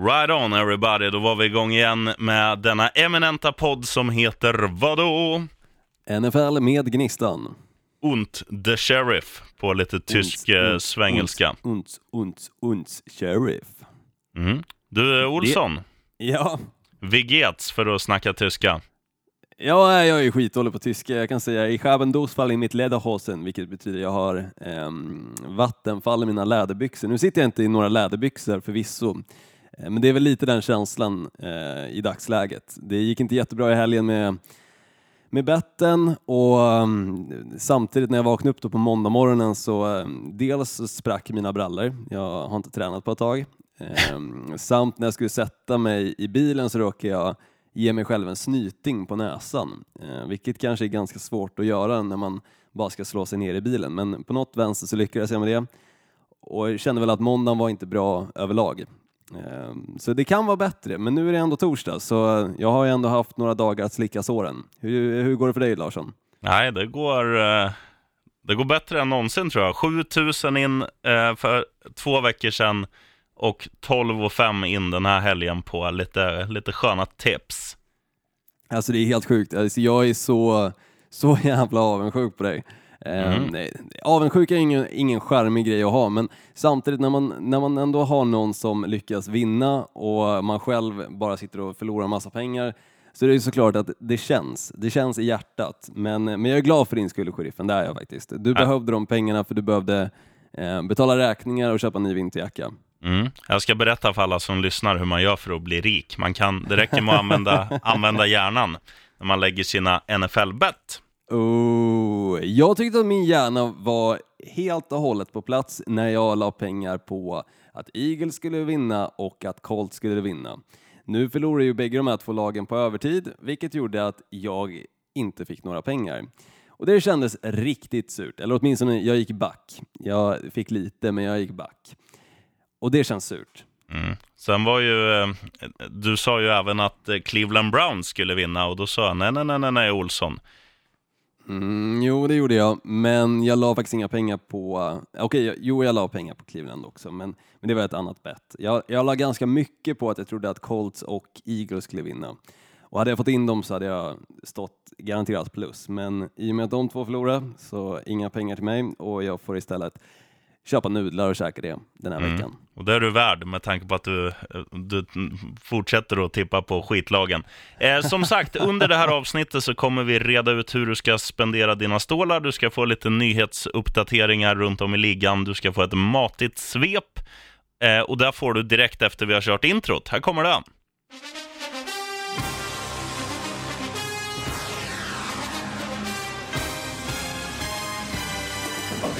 Right on everybody, då var vi igång igen med denna eminenta podd som heter vadå? NFL med Gnistan. Und the Sheriff på lite tysk eh, svengelska. Unts, unts, unts, sheriff. Mm. Du Olsson, Ja, wie geht's för att snacka tyska? ja jag är skitdålig på tyska. Jag kan säga ich habe en Durchfall i mitt Lederhosen, vilket betyder jag har ehm, vattenfall i mina läderbyxor. Nu sitter jag inte i några läderbyxor förvisso, eh, Eh, men det är väl lite den känslan eh, i dagsläget. Det gick inte jättebra i helgen med med betten och um, samtidigt när jag vaknade upp då på måndag morgonen så um, dels så sprack mina brallor, jag har inte tränat på ett tag, um, samt när jag skulle sätta mig i bilen så råkade jag ge mig själv en snyting på näsan, uh, vilket kanske är ganska svårt att göra när man bara ska slå sig ner i bilen, men på något vänster så lyckades jag med det och jag kände väl att måndagen var inte bra överlag. Ehm, Så det kan vara bättre, men nu är det ändå torsdag så jag har ju ändå haft några dagar att slicka såren. Hur, hur går det för dig Larsson? Nej, det går, eh, det går bättre än någonsin tror jag. 7000 in eh, för två veckor sedan och 12 och 5 in den här helgen på lite, lite sköna tips. Alltså det är helt sjukt, alltså, jag är så, så jävla avundsjuk på dig. Mm. Mm. Avundsjuka är ingen, ingen charmig grej att ha, men samtidigt när man, när man ändå har någon som lyckas vinna och man själv bara sitter och förlorar massa pengar så det är ju såklart att det känns. Det känns i hjärtat. Men, men jag är glad för din skull, sheriffen. Det är jag faktiskt. Du behövde de pengarna för du behövde eh, betala räkningar och köpa en ny vinterjacka. Mm. Jag ska berätta för alla som lyssnar hur man gör för att bli rik. Man kan, det räcker med att använda, använda hjärnan när man lägger sina NFL-bett. Oh, jag tyckte att min hjärna var helt och hållet på plats när jag la pengar på att Eagles skulle vinna och att Colts skulle vinna. Nu förlorade ju bägge de här två lagen på övertid, vilket gjorde att jag inte fick några pengar. Och det kändes riktigt surt, eller åtminstone jag gick back. Jag fick lite, men jag gick back. Och det känns surt. Mm. Sen var ju, eh, du sa ju även att eh, Cleveland Browns skulle vinna och då sa jag nej, nej, nej, nej Olsson. Mm, jo, det gjorde jag, men jag la faktiskt inga pengar på... Okej, okay, jo, jag la pengar på Cleveland också, men, men det var ett annat bett. Jag, jag la ganska mycket på att jag trodde att Colts och Eagles skulle vinna. Och hade jag fått in dem så hade jag stått garanterat plus, men i och med att de två förlorade så inga pengar till mig och jag får istället köpa nudlar och käka det den här veckan. Och det är du värd med tanke på att du, du fortsätter att tippa på skitlagen. Eh, som sagt, under det här avsnittet så kommer vi reda ut hur du ska spendera dina stålar. Du ska få lite nyhetsuppdateringar runt om i ligan. Du ska få ett matigt svep. Eh, och där får du direkt efter vi har kört introt. Här kommer det.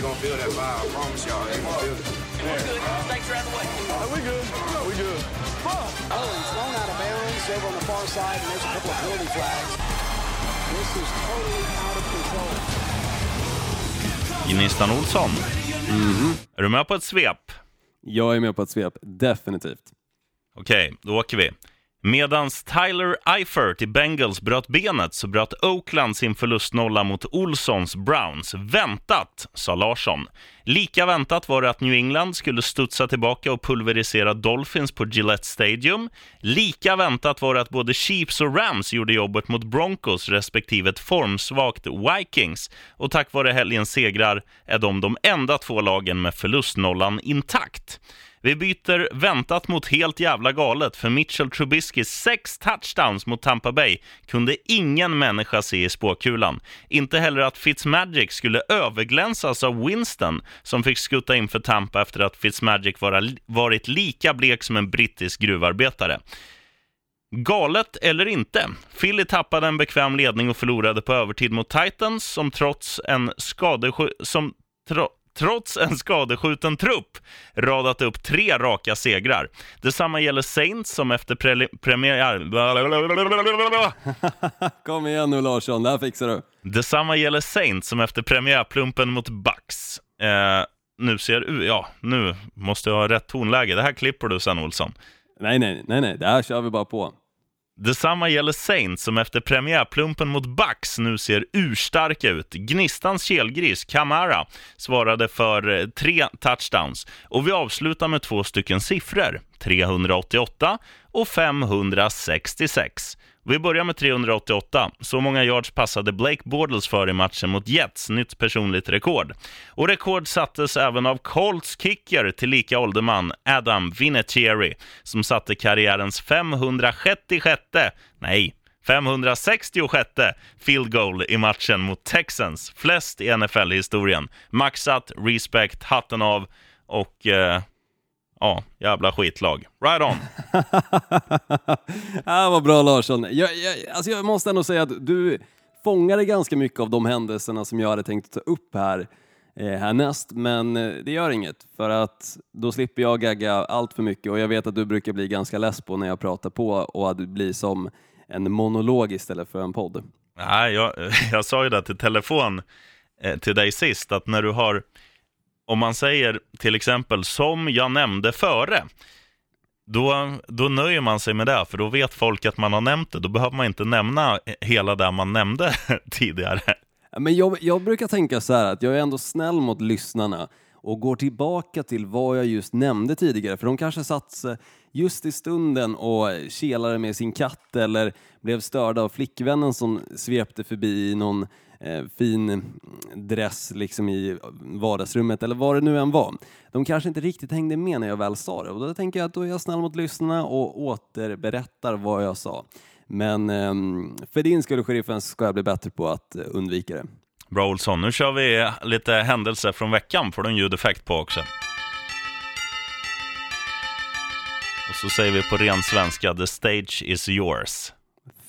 They're gonna feel that vibe. I promise y'all, they're gonna feel it. We're good. Thanks for having the way. we good. we good. Oh, he's thrown out of bounds over on the far side, and there's a couple of penalty flags. This is totally out of control. Gnistan Olsson. Mm-hmm. Är du med på ett svep? Jag är med på ett svep, definitivt. Okej, då åker vi. Medan Tyler Eifert i Bengals bröt benet så bröt Oakland sin förlustnolla mot Olsons Browns. Väntat, sa Larsson. Lika väntat var det att New England skulle studsa tillbaka och pulverisera Dolphins på Gillette Stadium. Lika väntat var det att både Chiefs och Rams gjorde jobbet mot Broncos respektive ett formsvagt Vikings. Och tack vare helgens segrar är de de enda två lagen med förlustnollan intakt. Vi byter väntat mot helt jävla galet, för Mitchell Trubisky sex touchdowns mot Tampa Bay kunde ingen människa se i spåkulan. Inte heller att Fitzmagic skulle överglänsas av Winston, som fick skutta in för Tampa efter att Fitzmagic vara, varit lika blek som en brittisk gruvarbetare. Galet eller inte, Philly tappade en bekväm ledning och förlorade på övertid mot Titans som trots en skadesjuk... som tro, trots en skadeskjuten trupp radat upp tre raka segrar. Detsamma gäller Saints som efter pre premiär... Kom igen nu Larsson, det här fixar du. Detsamma gäller Saints som efter premiärplumpen mot Bucks. Eh, nu ser du... Ja, nu måste jag ha rätt tonläge. Det här klipper du sen, Olsson. Nej, nej, nej, nej, det här kör vi bara på. Detsamma gäller Saints som efter premiärplumpen mot Bucks nu ser urstarka ut. Gnistans kelgris, Kamara, svarade för eh, tre touchdowns. Och vi avslutar med två stycken siffror, 388 och 566. Vi börjar med 388. Så många yards passade Blake Bortles för i matchen mot Jets, nytt personligt rekord. Och rekord sattes även av Colts kicker till lika ålderman Adam Vinatieri, som satte karriärens 566, nej, 566 field goal i matchen mot Texans, flest i NFL-historien. Maxat, respect, hatten av och eh, ja, jävla skitlag. Right on! ah, vad bra Larsson. Jag, jag, alltså jag måste ändå säga att du fångade ganska mycket av de händelserna som jag hade tänkt ta upp här eh, härnäst, men eh, det gör inget för att då slipper jag gagga allt för mycket och jag vet att du brukar bli ganska less på när jag pratar på och att det blir som en monolog istället för en podd. Nej, jag, jag sa ju det till telefon eh, till dig sist, att när du har, om man säger till exempel som jag nämnde före, då, då nöjer man sig med det, för då vet folk att man har nämnt det. Då behöver man inte nämna hela det man nämnde tidigare. Men jag, jag brukar tänka så här att jag är ändå snäll mot lyssnarna och går tillbaka till vad jag just nämnde tidigare, för de kanske satt just i stunden och kelade med sin katt eller blev störda av flickvännen som svepte förbi i någon eh, fin dress liksom i vardagsrummet eller vad det nu än var. De kanske inte riktigt hängde med när jag väl sa det och då tänker jag att då är jag snäll mot lyssnarna och återberättar vad jag sa. Men eh, för din skull, sheriffen, ska jag bli bättre på att undvika det. Bra Olsson, nu kör vi lite händelser från veckan, får du en ljudeffekt på också. Och så säger vi på ren svenska, the stage is yours.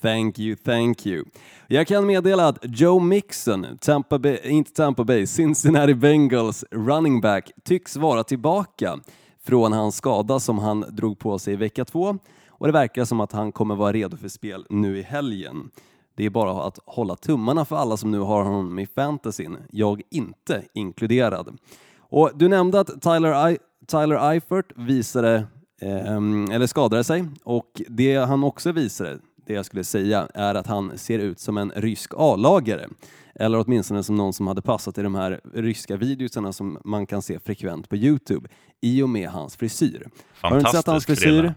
Thank you, thank you. Jag kan meddela att Joe Mixon, Tampa Bay, inte Tampa Bay, Cincinnati Bengals running back, tycks vara tillbaka från hans skada som han drog på sig i vecka två och det verkar som att han kommer vara redo för spel nu i helgen. Det är bara att hålla tummarna för alla som nu har honom i fantasyn, jag inte inkluderad. Och du nämnde att Tyler, I Tyler Eifert visade, eh, eller skadade sig och det han också visade, det jag skulle säga, är att han ser ut som en rysk A-lagare. Eller åtminstone som någon som hade passat i de här ryska videorna som man kan se frekvent på Youtube i och med hans frisyr. Har du inte sett hans frisyr frilla.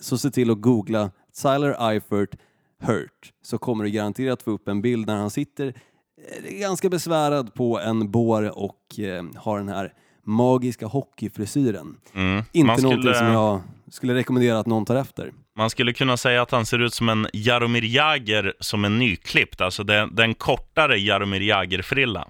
så se till att googla Tyler Eifert Hurt så kommer du garanterat få upp en bild när han sitter eh, ganska besvärad på en bår och eh, har den här magiska hockeyfrisyren. Mm. Inte skulle- någonting som jag skulle rekommendera att någon tar efter. Man skulle kunna säga att han ser ut som en Jaromir Jagr som är nyklippt, alltså den, den kortare Jaromir Jagr-frilla.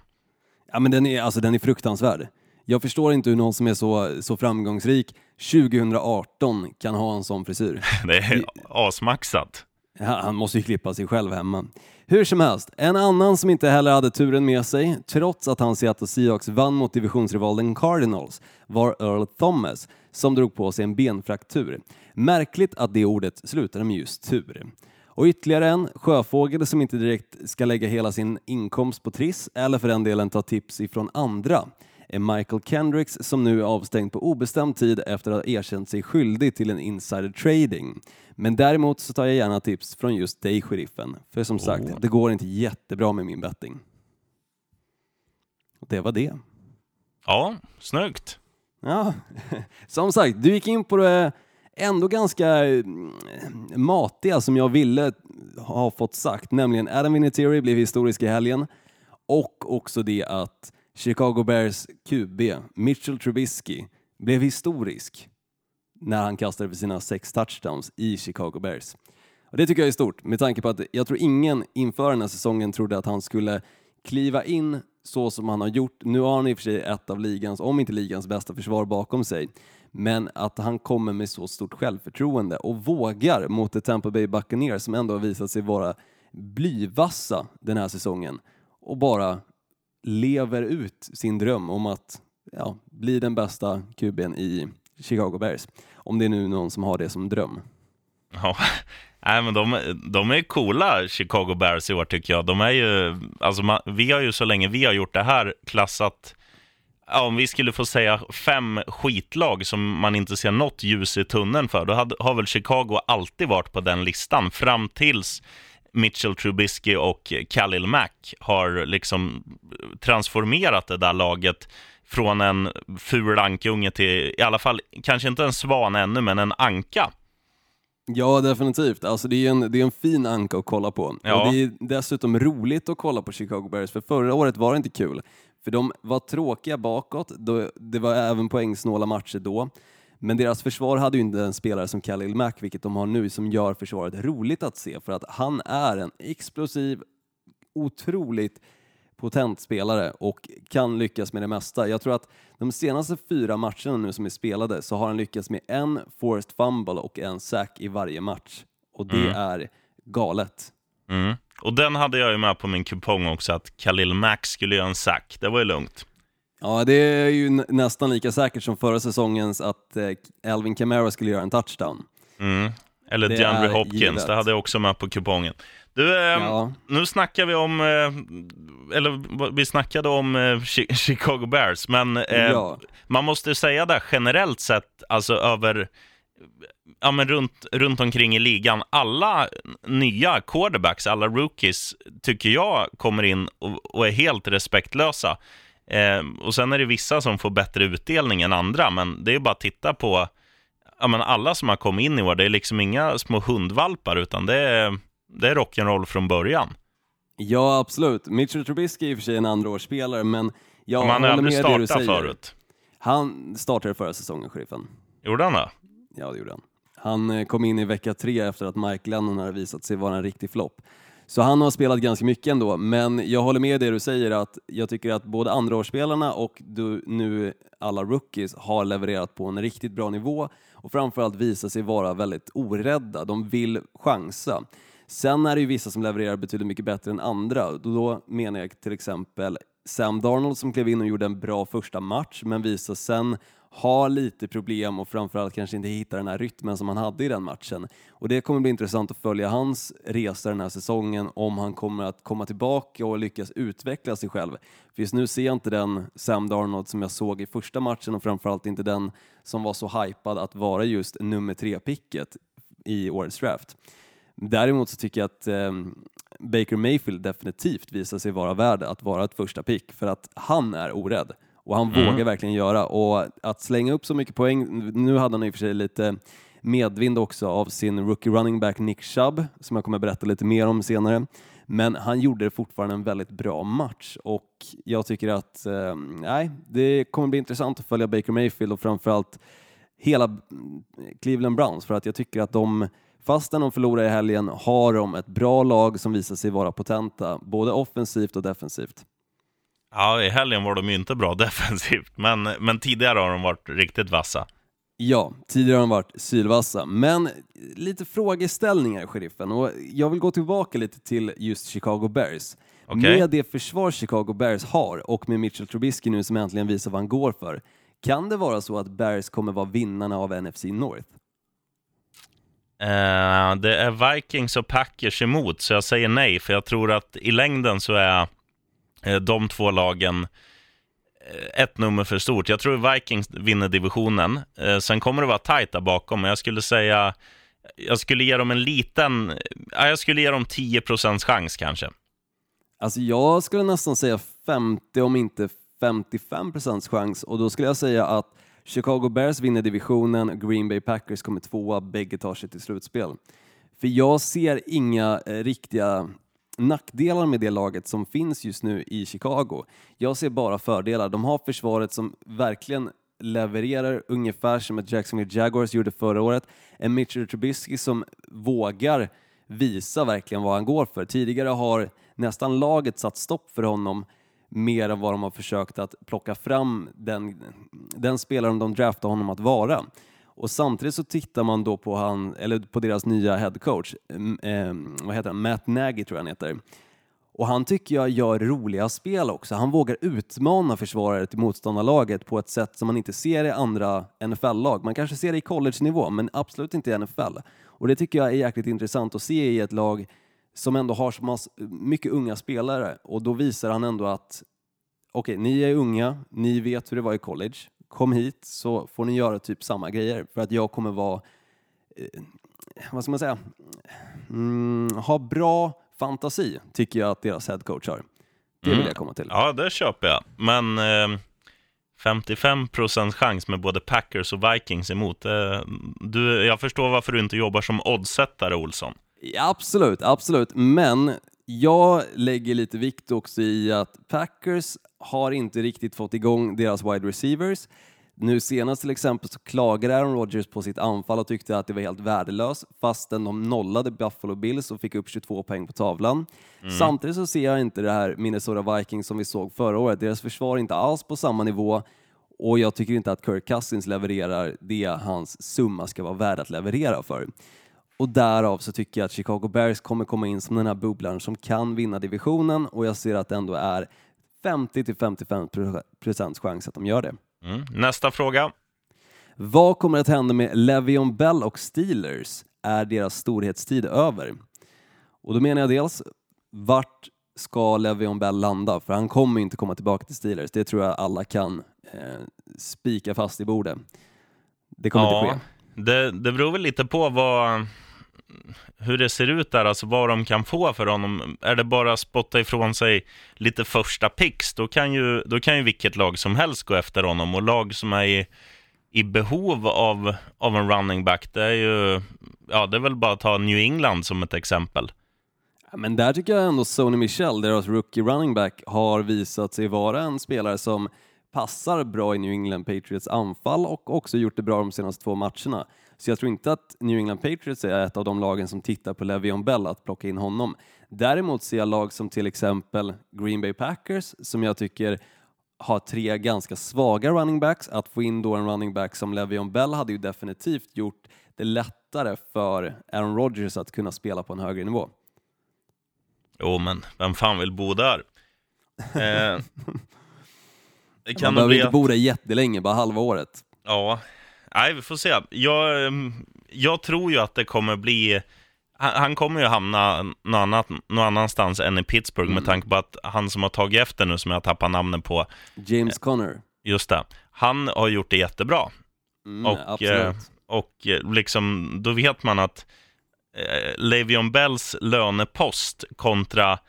Ja, men den är, alltså, den är fruktansvärd. Jag förstår inte hur någon som är så, så framgångsrik 2018 kan ha en sån frisyr. Det är asmaxat. Ja, han måste ju klippa sig själv hemma. Hur som helst, en annan som inte heller hade turen med sig, trots att han Seattle Seahawks vann mot divisionsrivalen Cardinals, var Earl Thomas, som drog på sig en benfraktur. Märkligt att det ordet slutade med just tur. Och ytterligare en, sjöfågel som inte direkt ska lägga hela sin inkomst på Triss, eller för den delen ta tips ifrån andra, är Michael Kendricks som nu är avstängd på obestämd tid efter att ha erkänt sig skyldig till en insider trading. Men däremot så tar jag gärna tips från just dig, sheriffen. För som sagt, det går inte jättebra med min betting. Och det var det. Ja, snyggt. Ja, som sagt, du gick in på det ändå ganska mm, matiga som jag ville ha fått sagt, nämligen Adam Vinatieri blev historisk i helgen och också det att Chicago Bears QB Mitchell Trubisky blev historisk när han kastade för sina sex touchdowns i Chicago Bears. Och det tycker jag är stort med tanke på att jag tror ingen inför den här säsongen trodde att han skulle kliva in så som han har gjort. Nu har han i och för sig ett av ligans, om inte ligans bästa försvar bakom sig. Men att han kommer med så stort självförtroende och vågar mot ett Tampa Bay Buccaneers som ändå har visat sig vara blyvassa den här säsongen och bara lever ut sin dröm om att ja, bli den bästa kuben i Chicago Bears. Om det är nu någon som har det som dröm. Ja, nej, men de, de är coola, Chicago Bears i år tycker jag. De är ju, alltså man, vi har ju så länge vi har gjort det här klassat ja, om vi skulle få säga fem skitlag som man inte ser något ljus i tunneln för, då hade, har väl Chicago alltid varit på den listan fram tills Mitchell Trubisky och Khalil Mack har liksom transformerat det där laget från en ful ankunge till, i alla fall, kanske inte en svan ännu, men en anka. Ja, definitivt. Alltså, det, är en, det är en fin anka att kolla på. Ja. Och det är dessutom roligt att kolla på Chicago Bears, för förra året var det inte kul. För de var tråkiga bakåt, då, det var även poängsnåla matcher då. Men deras försvar hade ju inte en spelare som Khalil Mack, vilket de har nu, som gör försvaret roligt att se. För att han är en explosiv, otroligt potent spelare och kan lyckas med det mesta. Jag tror att de senaste fyra matcherna nu som är spelade så har han lyckats med en forced fumble och en sack i varje match. Och det är galet. Mm. Och den hade jag ju med på min kupong också, att Khalil Mack skulle göra en sack. Det var ju lugnt. Ja, det är ju nä- nästan lika säkert som förra säsongens att eh, Alvin Kamara skulle göra en touchdown. Mm. Eller Det DeAndre Hopkins, givet. det hade jag också med på kupongen. Du, eh, Ja. nu snackar vi om, eh, eller vi snackade om Chi- Chicago Bears, men Ja. man måste säga det generellt sett, alltså över, ja men runt, runt omkring i ligan, alla nya quarterbacks, alla rookies, tycker jag kommer in och, och är helt respektlösa. Eh, och sen är det vissa som får bättre utdelning än andra, men det är bara att titta på ja, men alla som har kommit in i år. Det är liksom inga små hundvalpar, utan det är, det är rock'n'roll från början. Ja, absolut. Mitchell Trubisky är i och för sig en andraårsspelare, men jag Om han håller med det du säger. förut. Han startade förra säsongen, sheriffen. Gjorde han det? Ja, det gjorde han. Han eh, kom in i vecka tre efter att Mike Lennon hade visat sig vara en riktig flopp. Så han har spelat ganska mycket ändå, men jag håller med det du säger att jag tycker att både andraårsspelarna och du, nu alla rookies har levererat på en riktigt bra nivå och framförallt visat sig vara väldigt orädda. De vill chansa. Sen är det ju vissa som levererar betydligt mycket bättre än andra. Då menar jag till exempel Sam Darnold som klev in och gjorde en bra första match men visade sen har lite problem och framförallt kanske inte hittar den här rytmen som han hade i den matchen. Och det kommer bli intressant att följa hans resa den här säsongen om han kommer att komma tillbaka och lyckas utveckla sig själv. För just nu ser jag inte den Sam Darnold som jag såg i första matchen och framförallt inte den som var så hypad att vara just nummer tre-picket i årets draft. Däremot så tycker jag att eh, Baker Mayfield definitivt visar sig vara värd att vara ett första pick för att han är orädd och han vågar verkligen göra och att slänga upp så mycket poäng, nu hade han i och för sig lite medvind också av sin rookie running back Nick Chubb som jag kommer berätta lite mer om senare. Men han gjorde det fortfarande en väldigt bra match och jag tycker att eh, nej, det kommer bli intressant att följa Baker Mayfield och framförallt hela mm, Cleveland Browns för att jag tycker att de, fastän de förlorar i helgen, har de ett bra lag som visar sig vara potenta, både offensivt och defensivt. Ja, i helgen var de ju inte bra defensivt, men, men tidigare har de varit riktigt vassa. Ja, tidigare har de varit sylvassa, men lite frågeställningar, sheriffen, och jag vill gå tillbaka lite till just Chicago Bears. Okej. Med det försvar Chicago Bears har och med Mitchell Trubisky nu som äntligen visar vad han går för, kan det vara så att Bears kommer vara vinnarna av NFC North? Eh, det är Vikings och Packers emot, så jag säger nej, för jag tror att i längden så är Eh, de två lagen eh, ett nummer för stort. Jag tror Vikings vinner divisionen. Eh, sen kommer det vara tajt där bakom, men jag skulle säga jag skulle ge dem en liten, jag skulle ge dem 10 chans kanske. Alltså jag skulle nästan säga 50 om inte 55 chans och då skulle jag säga att Chicago Bears vinner divisionen, Green Bay Packers kommer tvåa, bägge tar sig till slutspel. För jag ser inga riktiga nackdelar med det laget som finns just nu i Chicago. Jag ser bara fördelar. De har försvaret som verkligen levererar ungefär som ett Jacksonville Jaguars gjorde förra året. En Mitchell Trubisky som vågar visa verkligen vad han går för. Tidigare har nästan laget satt stopp för honom mer än vad de har försökt att plocka fram den, den spelaren de draftade honom att vara. Och samtidigt så tittar man då på, han, eller på deras nya headcoach, eh, vad heter han? Matt Nagy tror jag han heter. Och han tycker jag gör roliga spel också. Han vågar utmana försvarare till motståndarlaget på ett sätt som man inte ser i andra NFL-lag. Man kanske ser det i college-nivå, men absolut inte i NFL. Och det tycker jag är jäkligt intressant att se i ett lag som ändå har så mass- mycket unga spelare och då visar han ändå att okej, ni är unga, ni vet hur det var i college. Kom hit så får ni göra typ samma grejer för att jag kommer vara, eh, vad ska man säga, mm, ha bra fantasi tycker jag att deras headcoach har. Det vill Mm. jag komma till. Ja, det köper jag. Men eh, 55 chans med både Packers och Vikings emot. Eh, du, jag förstår varför du inte jobbar som oddsättare, Olsson. Ja, absolut, absolut. Men jag lägger lite vikt också i att Packers har inte riktigt fått igång deras wide receivers. Nu senast till exempel så klagade Aaron Rodgers på sitt anfall och tyckte att det var helt värdelöst fastän de nollade Buffalo Bills och fick upp 22 poäng på tavlan. Samtidigt så ser jag inte det här Minnesota Vikings som vi såg förra året. Deras försvar är inte alls på samma nivå och jag tycker inte att Kirk Cousins levererar det hans summa ska vara värd att leverera för. Och därav så tycker jag att Chicago Bears kommer komma in som den här bubblaren som kan vinna divisionen och jag ser att det ändå är 50-55 procents chans att de gör det. Mm. Nästa fråga. Vad kommer att hända med Le'Veon Bell och Steelers? Är deras storhetstid över? Och då menar jag dels, vart ska Le'Veon Bell landa? För han kommer inte komma tillbaka till Steelers. Det tror jag alla kan eh, spika fast i bordet. Det kommer inte Ja, ske. det, det beror väl lite på vad, hur det ser ut där, alltså vad de kan få för honom. Är det bara att spotta ifrån sig lite första picks, då kan ju, då kan ju vilket lag som helst gå efter honom. Och lag som är i, i behov av, av en running back, det är ju, ja, det är väl bara att ta New England som ett exempel. Men där tycker jag ändå Sony Michel, deras rookie running back, har visat sig vara en spelare som passar bra i New England Patriots anfall och också gjort det bra de senaste två matcherna. Så jag tror inte att New England Patriots är ett av de lagen som tittar på Le'Veon Bell att plocka in honom. Däremot ser jag lag som till exempel Green Bay Packers som jag tycker har tre ganska svaga running backs. Att få in då en running back som Le'Veon Bell hade ju definitivt gjort det lättare för Aaron Rodgers att kunna spela på en högre nivå. Jo, men vem fan vill bo där? Eh, det Man kan nog behöver bli inte att- bo där jättelänge, bara halva året. Ja, nej, vi får se. Jag, ehm, jag tror ju att det kommer bli... Han, han kommer ju hamna någon, annat, någon annanstans än i Pittsburgh Mm. med tanke på att han som har tagit efter nu, som jag tappar namnet på, James Conner. just det, han har gjort det jättebra. Mm, Och, absolut. eh, och eh, liksom, då vet man att eh, Le'Veon Bells lönepost kontra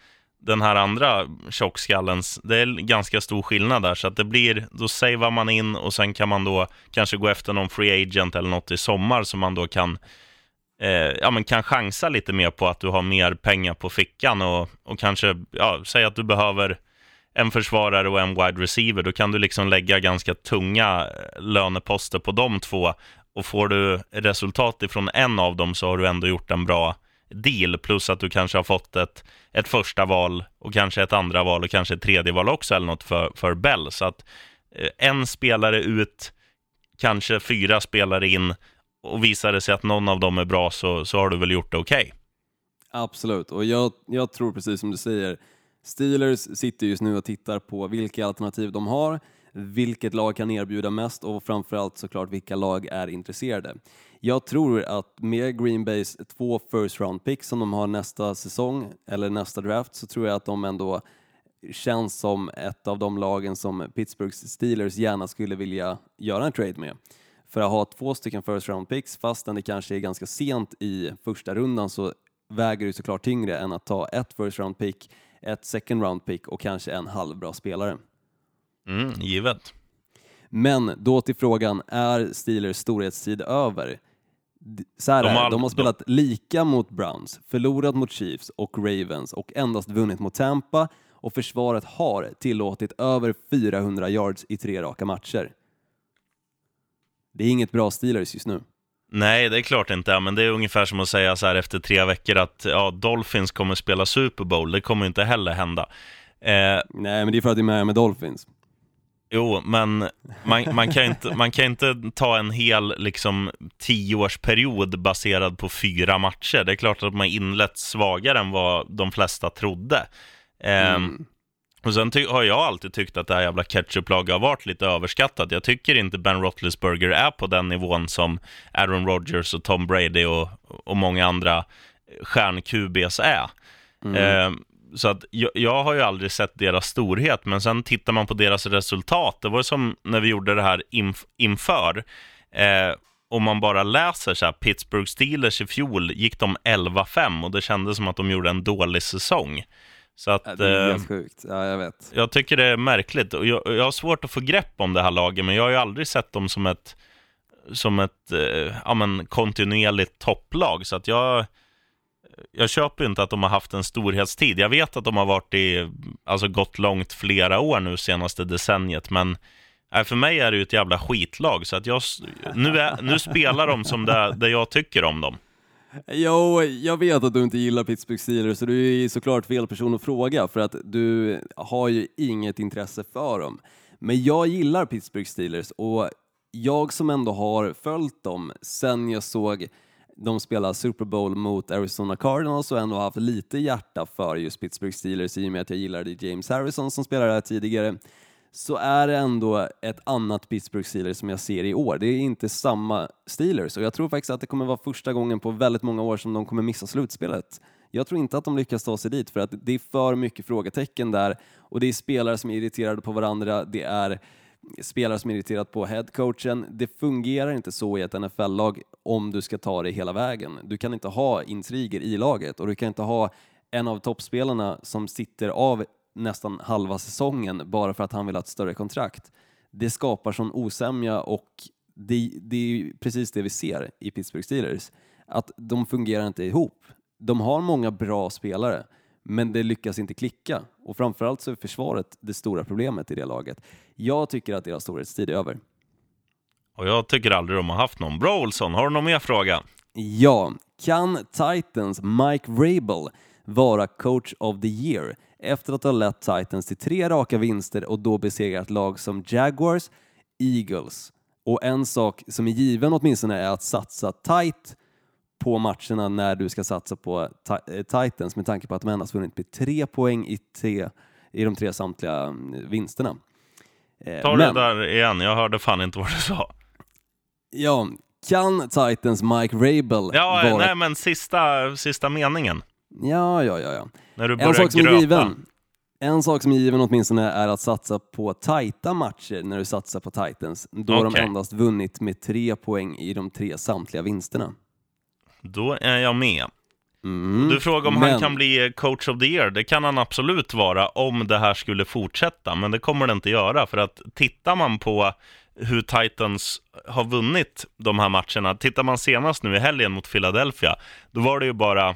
den här andra tjockskallens, det är ganska stor skillnad där. Så att det blir, då savear man in och sen kan man då kanske gå efter någon free agent eller något i sommar som man då kan, eh, ja, men kan chansa lite mer på att du har mer pengar på fickan och, och kanske, ja, säg att du behöver en försvarare och en wide receiver, då kan du liksom lägga ganska tunga eh, löneposter på de två och får du resultat ifrån en av dem så har du ändå gjort en bra deal, plus att du kanske har fått ett, ett första val och kanske ett andra val och kanske ett tredje val också eller något för, för Bell. Så att eh, en spelare ut, kanske fyra spelare in och visar det sig att någon av dem är bra så, så har du väl gjort det okej. Absolut, och jag, jag tror precis som du säger, Steelers sitter just nu och tittar på vilka alternativ de har, vilket lag kan erbjuda mest och framförallt såklart vilka lag är intresserade. Jag tror att med Green Bays två first round picks som de har nästa säsong, eller nästa draft, så tror jag att de ändå känns som ett av de lagen som Pittsburgh Steelers gärna skulle vilja göra en trade med. För att ha två stycken first round picks fastän det kanske är ganska sent i första rundan så väger det såklart tyngre än att ta ett first round pick, ett second round pick och kanske en halvbra spelare. Mm, givet. Men då till frågan, är Steelers storhetstid över? Så här De har- de har spelat lika mot Browns, förlorat mot Chiefs och Ravens och endast vunnit mot Tampa och försvaret har tillåtit över 400 yards i tre raka matcher. Det är inget bra Steelers just nu. Nej, det är klart inte, men det är ungefär som att säga så här efter tre veckor att ja, Dolphins kommer spela Super Bowl. Det kommer inte heller hända. Eh, Nej, men det är för att det är med med Dolphins. Jo, men man, man, kan inte, man kan inte ta en hel liksom, tioårsperiod baserad på fyra matcher. Det är klart att man inlett svagare än vad de flesta trodde. Ehm, och sen har jag alltid tyckt att det här jävla ketchup-laget har varit lite överskattat. Jag tycker inte Ben Roethlisberger är på den nivån som Aaron Rodgers och Tom Brady och, och många andra stjärn-QBs är. Ehm, så att jag, jag har ju aldrig sett deras storhet, men sen tittar man på deras resultat. Det var som när vi gjorde det här inf inför. Eh, om man bara läser så här, Pittsburgh Steelers i fjol gick de 11-5 och det kändes som att de gjorde en dålig säsong. Så att, Ja, det är eh, helt sjukt. Ja, jag vet. jag tycker det är märkligt. Och jag, jag har svårt att få grepp om det här laget, men jag har ju aldrig sett dem som ett, som ett eh, ja, men, kontinuerligt topplag. Så att jag, jag köper inte att de har haft en storhetstid. Jag vet att de har varit i, alltså gått långt flera år nu senaste decenniet, men äh, för mig är det ju ett jävla skitlag. Så att jag, nu, är, nu spelar de som det, det jag tycker om dem. Jo, jag vet att du inte gillar Pittsburgh Steelers, så du är såklart fel person att fråga för att du har ju inget intresse för dem. Men jag gillar Pittsburgh Steelers och jag som ändå har följt dem sen jag såg de spelar Super Bowl mot Arizona Cardinals och ändå haft lite hjärta för just Pittsburgh Steelers i och med att jag gillade James Harrison som spelade där tidigare så är det ändå ett annat Pittsburgh Steelers som jag ser i år. Det är inte samma Steelers och jag tror faktiskt att det kommer vara första gången på väldigt många år som de kommer missa slutspelet. Jag tror inte att de lyckas ta sig dit för att det är för mycket frågetecken där och det är spelare som är irriterade på varandra, det är spelare som är irriterade på headcoachen. Det fungerar inte så i ett NFL-lag om du ska ta det hela vägen. Du kan inte ha intriger i laget och du kan inte ha en av toppspelarna som sitter av nästan halva säsongen bara för att han vill ha ett större kontrakt. Det skapar sån osämja och det, det är ju precis det vi ser i Pittsburgh Steelers. Att de fungerar inte ihop. De har många bra spelare, men det lyckas inte klicka. Och framförallt så är försvaret det stora problemet i det laget. Jag tycker att deras storhetstid är över. Och jag tycker aldrig de har haft någon. Bra Olsson, har du någon mer fråga? Ja, kan Titans Mike Vrabel vara coach of the year efter att ha lett Titans till tre raka vinster och då besegrat lag som Jaguars, Eagles och en sak som är given åtminstone är att satsa tight på matcherna när du ska satsa på eh, Titans med tanke på att de endast vunnit med tre poäng i, tre, i de tre samtliga mm, vinsterna. Eh, Ta det där igen, jag hörde fan inte vad du sa. Ja, kan Titans Mike Vrabel Ja, vara... nej men sista, sista meningen. Ja, ja, ja, ja. När du En börjar sak som är gröpa. given, en sak som är given åtminstone är att satsa på tajta matcher när du satsar på Titans, då har de endast vunnit med tre poäng i de tre samtliga vinsterna. Då är jag med. Mm. Du frågar om Men- han kan bli coach of the year. Det kan han absolut vara om det här skulle fortsätta, men det kommer det inte göra. För att tittar man på hur Titans har vunnit de här matcherna, tittar man senast nu i helgen mot Philadelphia, då var det ju bara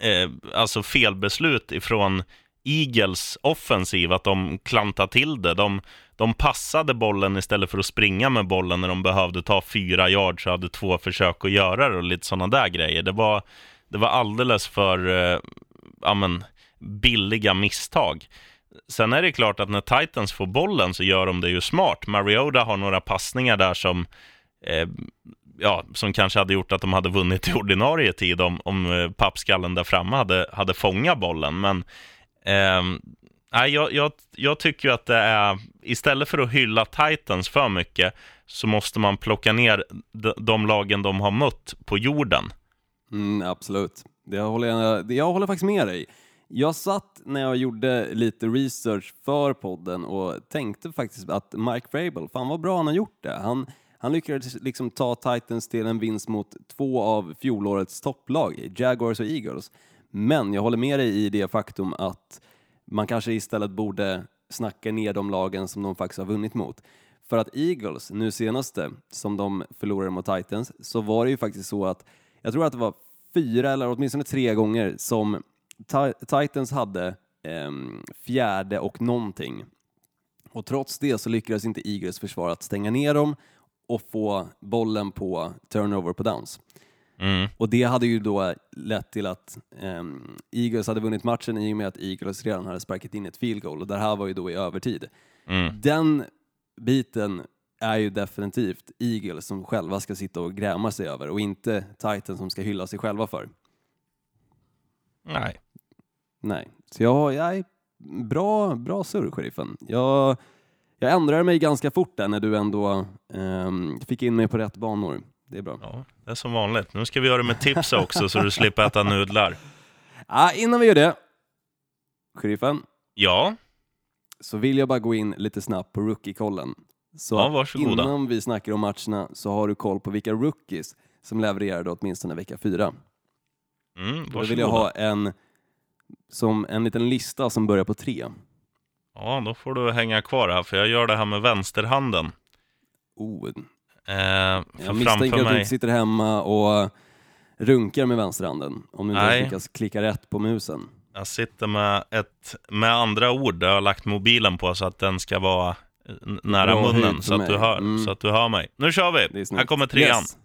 eh, alltså felbeslut ifrån Eagles offensiv, att de klantade till det. De, de passade bollen istället för att springa med bollen när de behövde ta fyra yards och hade två försök att göra det och lite sådana där grejer. Det var, det var alldeles för eh, ja, men, billiga misstag. Sen är det klart att när Titans får bollen så gör de det ju smart. Mariota har några passningar där som, eh, ja, som kanske hade gjort att de hade vunnit i ordinarie tid om, om eh, pappskallen där framme hade, hade fångat bollen. Men eh, nej, jag, jag, jag tycker ju att det är, istället för att hylla Titans för mycket, så måste man plocka ner de, de lagen de har mött på jorden. Mm, absolut. Det håller jag, jag håller faktiskt med dig. Jag satt när jag gjorde lite research för podden och tänkte faktiskt att Mike Vrabel, fan vad bra han har gjort det. Han, han lyckades liksom ta Titans till en vinst mot två av fjolårets topplag, Jaguars och Eagles. Men jag håller med dig i det faktum att man kanske istället borde snacka ner de lagen som de faktiskt har vunnit mot. För att Eagles, nu senaste, som de förlorade mot Titans, så var det ju faktiskt så att jag tror att det var fyra eller åtminstone tre gånger som Titans hade eh, fjärde och någonting. Och trots det så lyckades inte Eagles försvar att stänga ner dem och få bollen på turnover på downs. Mm. Och det hade ju då lett till att ehm, Eagles hade vunnit matchen i och med att Eagles redan hade sparkat in ett field goal och det här var ju då i övertid. Mm. Den biten är ju definitivt Eagles som själva ska sitta och gräma sig över och inte Titans som ska hylla sig själva för. Nej. Nej, så jag, jag är bra, bra surr, sheriffen. Jag, jag ändrade mig ganska fort där när du ändå ehm, fick in mig på rätt banor. Det är bra. Ja, det är som vanligt. Nu ska vi göra det med tips också så du slipper äta nudlar. Ah, innan vi gör det Sheriffen, Ja, så vill jag bara gå in lite snabbt på rookie-kollen. Så Ja, varsågoda. innan vi snackar om matcherna så har du koll på vilka rookies som levererade åtminstone vecka fyra. mm, Då vill jag ha varsågoda. en, som en liten lista som börjar på tre. Ja, då får du hänga kvar här, för jag gör det här med vänsterhanden. Oh, jag för misstänker framför att du mig... inte sitter hemma och runkar med vänsterhanden om du inte lyckas klicka rätt på musen. Jag sitter med ett, med andra ord, där jag har lagt mobilen på så att den ska vara eh, nära Bra munnen, så att, du mig. hör, Mm. så att du hör mig. Nu kör vi! Här kommer trean. Yes.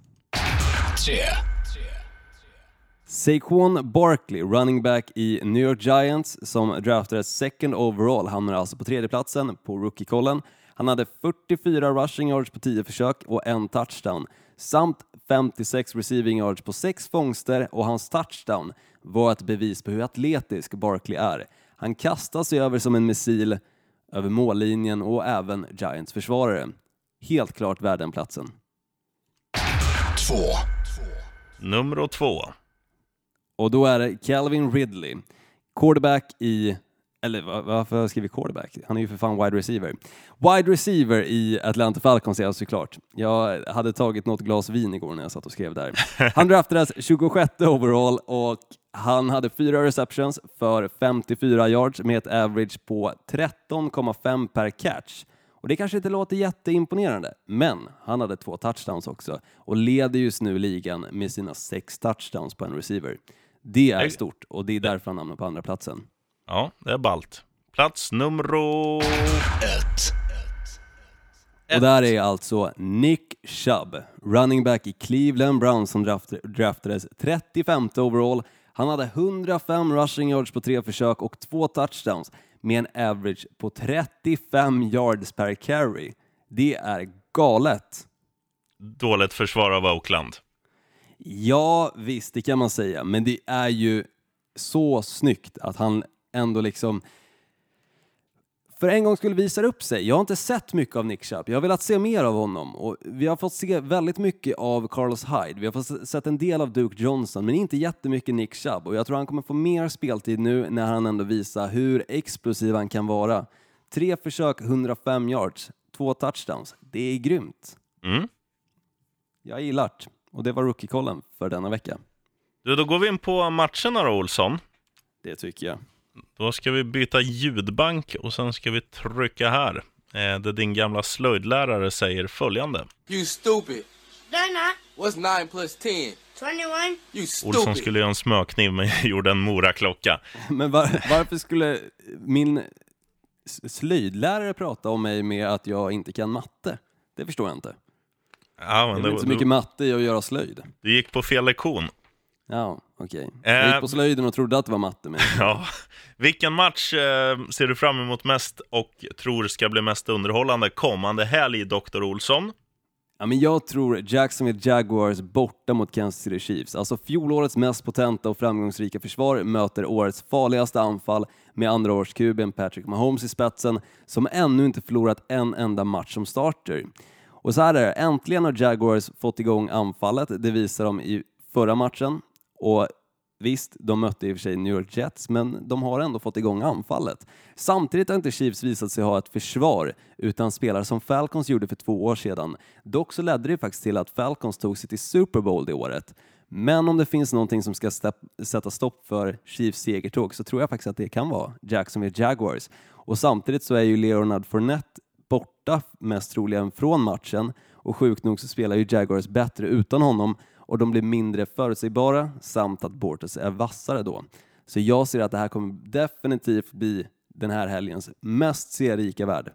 Saquon Barkley, running back i New York Giants, som draftades second overall, hamnar alltså på tredjeplatsen på rookie-kollen. Han hade 44 rushing yards på 10 försök och en touchdown, samt 56 receiving yards på 6 fångster och hans touchdown var ett bevis på hur atletisk Barkley är. Han kastar sig över som en missil över mållinjen och även Giants försvarare. Helt klart värd den platsen. Nummer två. Och då är det Calvin Ridley, quarterback i, eller va- varför har jag skrivit quarterback? Han är ju för fan wide receiver. Wide receiver i Atlanta Falcons är jag såklart. Jag hade tagit något glas vin igår när jag satt och skrev där. Han draftades 26 overall och han hade fyra receptions för 54 yards med ett average på 13,5 per catch. Och det kanske inte låter jätteimponerande, men han hade två touchdowns också och leder just nu ligan med sina sex touchdowns på en receiver. Det är stort och det är därför han hamnar på andra platsen. Ja, det är ballt. Plats nummer Och där är alltså Nick Chubb, running back i Cleveland Browns som draft, draftades 35 overall. Han hade 105 rushing yards på tre försök och två touchdowns med en average på 35 yards per carry. Det är galet. dåligt försvar av Oakland. Ja, visst, det kan man säga, men det är ju så snyggt att han ändå liksom för en gång skulle visar upp sig. Jag har inte sett mycket av Nick Chubb. Jag har velat se mer av honom och vi har fått se väldigt mycket av Carlos Hyde. Vi har fått se- sett en del av Duke Johnson, men inte jättemycket Nick Chubb och jag tror han kommer få mer speltid nu när han ändå visar hur explosiv han kan vara. Tre försök, 105 yards, två touchdowns. Det är grymt. Mm. Jag gillar det. Och det var rookie-kollen för denna vecka. Du, då går vi in på matcherna då, Olsson. Det tycker jag. Då ska vi byta ljudbank och sen ska vi trycka här. Eh, där din gamla slöjdlärare säger följande. You stupid. What's 9 plus 10? 21. You Olsson stupid. skulle göra en smörkniv men gjorde en moraklocka. Men var, varför skulle min slöjdlärare prata om mig med att jag inte kan matte? Det förstår jag inte. Ja, Det är väl inte så du, mycket matte i att göra slöjd. du gick på fel lektion. Ja, okej. Eh. Jag gick på slöjden och trodde att det var matte. Men... Ja. Vilken match eh, ser du fram emot mest och tror ska bli mest underhållande kommande helg, Dr. Olsson? Ja, men jag tror Jacksonville Jaguars borta mot Kansas City Chiefs. Alltså fjolårets mest potenta och framgångsrika försvar möter årets farligaste anfall med andra årskuben Patrick Mahomes i spetsen som ännu inte förlorat en enda match som starter. Och så här är det, äntligen har Jaguars fått igång anfallet, det visar de i förra matchen. Och Visst, de mötte i och för sig New York Jets, men de har ändå fått igång anfallet. Samtidigt har inte Chiefs visat sig ha ett försvar, utan spelar som Falcons gjorde för två år sedan. Dock så ledde det faktiskt till att Falcons tog sig till Super Bowl det året. Men om det finns någonting som ska sätta stopp för Chiefs segertåg så tror jag faktiskt att det kan vara Jacksonville Jaguars. Och samtidigt så är ju Leonard Fournette borta mest troligen från matchen och sjukt nog så spelar ju Jaguars bättre utan honom och de blir mindre förutsägbara samt att Bortles är vassare då. Så jag ser att det här kommer definitivt bli den här helgens mest serierika värld.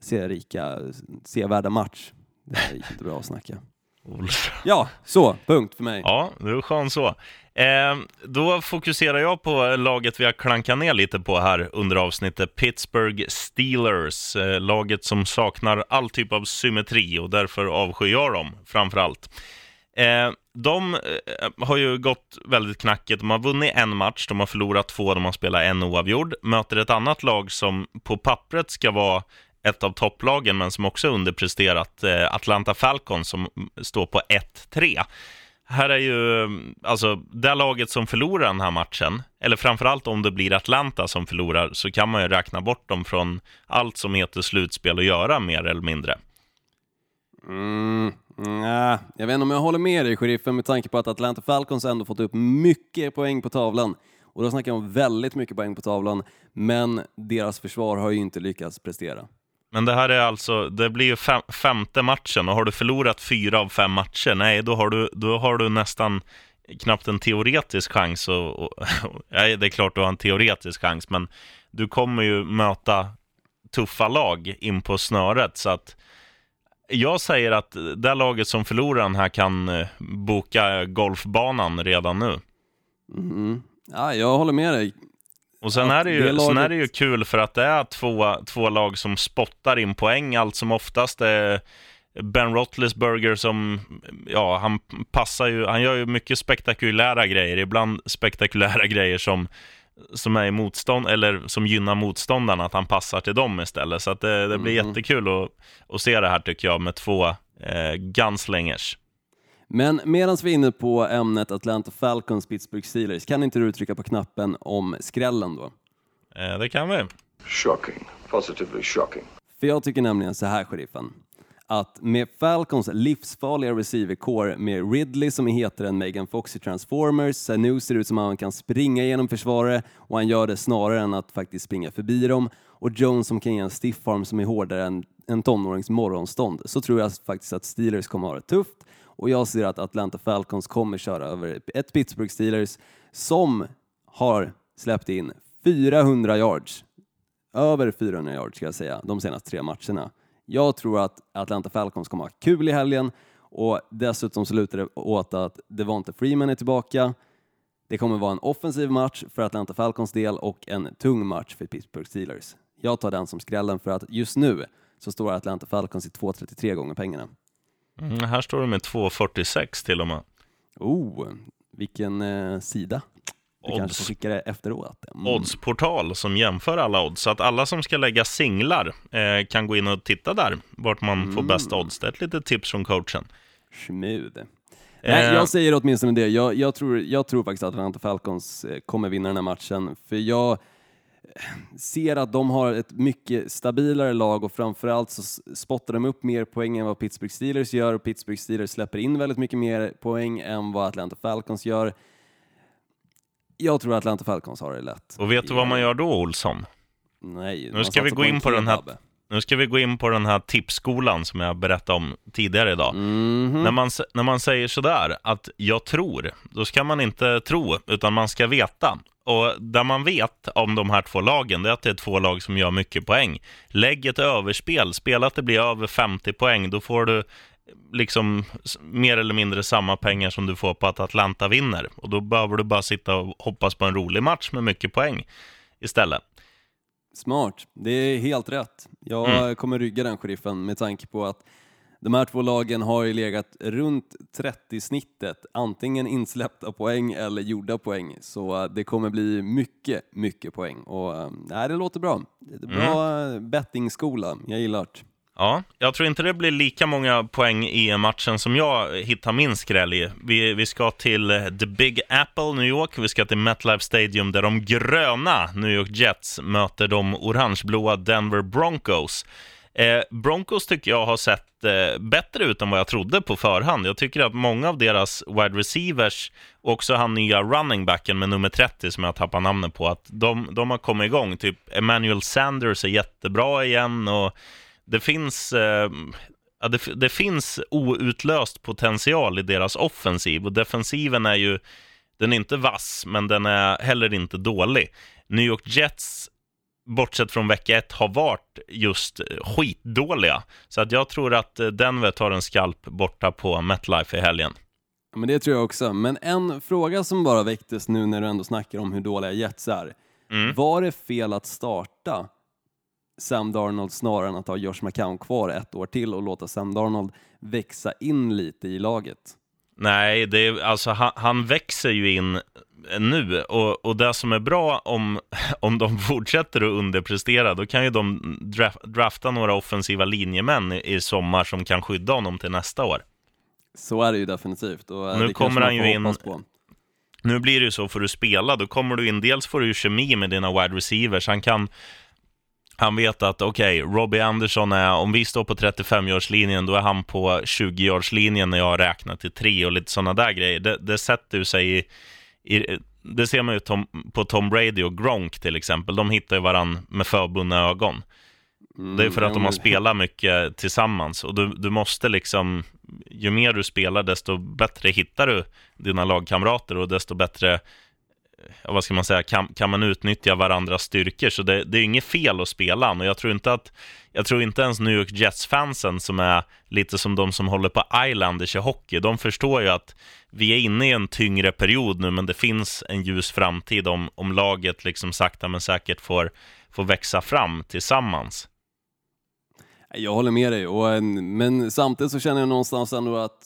Serierika, sevärda match. Det här gick inte bra att snacka. Ja, så, punkt för mig. Ja, det är skön så. Eh, då fokuserar jag på laget vi har klankat ner lite på här under avsnittet, Pittsburgh Steelers. Eh, laget som saknar all typ av symmetri och därför avskyr jag dem framför allt. Eh, de eh, har ju gått väldigt knackigt. De har vunnit en match, de har förlorat två, de har spelat en oavgjord. Möter ett annat lag som på pappret ska vara ett av topplagen, men som också underpresterat. Eh, Atlanta Falcons som står på 1-3. här är ju, alltså det laget som förlorar den här matchen, eller framförallt om det blir Atlanta som förlorar, så kan man ju räkna bort dem från allt som heter slutspel att göra, mer eller mindre. Mm, Mm, nej, jag vet inte om jag håller med dig, sheriffen, med tanke på att Atlanta Falcons ändå fått upp mycket poäng på tavlan. Och då snackar jag om väldigt mycket poäng på tavlan, men deras försvar har ju inte lyckats prestera. Men det här är alltså, det blir ju fem, femte matchen och har du förlorat fyra av fem matcher, nej, då har du, då har du nästan knappt en teoretisk chans. Och, och, ja, det är klart du har en teoretisk chans, men du kommer ju möta tuffa lag in på snöret. Så att jag säger att det laget som förlorar den här kan eh, boka golfbanan redan nu. Mm. Ja, jag håller med dig. Och sen, är det ju, det laget- sen är det ju kul för att det är två, två lag som spottar in poäng allt som oftast. Är Ben Roethlisberger som, ja, han passar ju, han gör ju mycket spektakulära grejer, ibland spektakulära grejer som, som är i motstånd, eller som gynnar motståndarna, att han passar till dem istället. Så att det, det blir Mhm. jättekul att, att se det här tycker jag, med två eh, gunslingers. Men medan vi är inne på ämnet Atlanta Falcons, Pittsburgh Steelers, kan inte du trycka på knappen om skrällen då? Eh, det kan vi. Shocking. Positively shocking. För jag tycker nämligen så här, sheriffen, att med Falcons livsfarliga receiver-core med Ridley som är hetare än Megan Fox i Transformers, Sanu nu ser det ut som att han kan springa genom försvaret och han gör det snarare än att faktiskt springa förbi dem. Och Jones som kan ge en stiff arm som är hårdare än en tonårings morgonstånd så tror jag faktiskt att Steelers kommer ha det tufft. Och jag ser att Atlanta Falcons kommer köra över ett Pittsburgh Steelers som har släppt in 400 yards. Över 400 yards ska jag säga, de senaste tre matcherna. Jag tror att Atlanta Falcons kommer ha kul i helgen och dessutom så lutar det åt att Devonta Freeman är tillbaka. Det kommer vara en offensiv match för Atlanta Falcons del och en tung match för Pittsburgh Steelers. Jag tar den som skrällen för att just nu så står Atlanta Falcons i 2,33 gånger pengarna. Mm, här står det med 2.46 till och med. Oh, vilken eh, sida. Du kanske Odds. får skicka det efteråt. Mm. oddsportal som jämför alla odds. Så att alla som ska lägga singlar eh, kan gå in och titta där, vart man får bästa odds. Det är ett litet tips från coachen. Smooth. Nej, Eh. jag säger åtminstone det. Jag, jag, tror, jag tror faktiskt att Atlanta Falcons eh, kommer vinna den här matchen, för jag eh, ser att de har ett mycket stabilare lag och framförallt så spottar de upp mer poäng än vad Pittsburgh Steelers gör och Pittsburgh Steelers släpper in väldigt mycket mer poäng än vad Atlanta Falcons gör. Jag tror att Atlanta Falcons har det lätt. Och vet du vad man gör då, Olsson? Nej, Nu ska vi gå in på den här- kebab. Nu ska vi gå in på den här tipsskolan som jag berättade om tidigare idag. Mhm. När, man, när man säger sådär, att jag tror, då ska man inte tro, utan man ska veta. Och där man vet om de här två lagen, det är att det är två lag som gör mycket poäng. Lägg ett överspel, spela att det blir över 50 poäng, då får du liksom mer eller mindre samma pengar som du får på att Atlanta vinner. Och då behöver du bara sitta och hoppas på en rolig match med mycket poäng istället. Smart, det är helt rätt. Jag Mm. kommer rygga den sheriffen med tanke på att de här två lagen har ju legat runt 30-snittet, antingen insläppta poäng eller gjorda poäng. Så eh, det kommer bli mycket, mycket poäng. Och eh, nej, det låter bra. Det bra mm. bettingskola, jag gillar det. Ja, jag tror inte det blir lika många poäng i matchen som jag hittar min skräll i. Vi, vi ska till The Big Apple, New York. Vi ska till MetLife Stadium där de gröna New York Jets möter de orangeblåa Denver Broncos. Eh, Broncos tycker jag har sett eh, bättre ut än vad jag trodde på förhand. Jag tycker att många av deras wide receivers, och också han nya running backen med nummer 30 som jag tappar namnet på, att de, de har kommit igång. Typ Emmanuel Sanders är jättebra igen och det finns, eh, det, det finns outlöst potential i deras offensiv och defensiven är ju, den är inte vass, men den är heller inte dålig. New York Jets, bortsett från vecka ett, har varit just skitdåliga. Så att jag tror att eh, Denver tar en skalp borta på MetLife i helgen. Ja, Men det tror jag också. Men en fråga som bara väcktes nu när du ändå snackar om hur dåliga Jets är. Mm. Var det fel att starta Sam Darnold snarare än att ha Josh McCown kvar ett år till och låta Sam Darnold växa in lite i laget? Nej, det är, alltså, han, han växer ju in nu och, och det som är bra om, om de fortsätter att underprestera, då kan ju de draf, drafta några offensiva linjemän i, i sommar som kan skydda honom till nästa år. Så är det ju definitivt. Och eh, Nu kommer han ju in- På. Nu blir det ju så, får du spela, då kommer du in, dels får du ju kemi med dina wide receivers. Han kan, han vet att okej, Robbie Anderson är, om vi står på 35-yardslinjen, då är han på 20-yardslinjen när jag räknar till tre och lite sådana där grejer. Det, det sätter ju sig i, i det ser man ju Tom, på Tom Brady och Gronk till exempel. De hittar ju varandra med förbundna ögon. Mm, Det är för att de har spelat mycket tillsammans och du, du måste liksom, ju mer du spelar desto bättre hittar du dina lagkamrater och desto bättre, vad ska man säga, kan, kan man utnyttja varandras styrkor. Så det, det är inget fel att spela han och jag tror inte att, jag tror inte ens New York Jets-fansen som är lite som de som håller på Islanders i hockey, de förstår ju att vi är inne i en tyngre period nu, men det finns en ljus framtid om, om laget liksom sakta men säkert får, får växa fram tillsammans. Jag håller med dig, och, men samtidigt så känner jag någonstans ändå att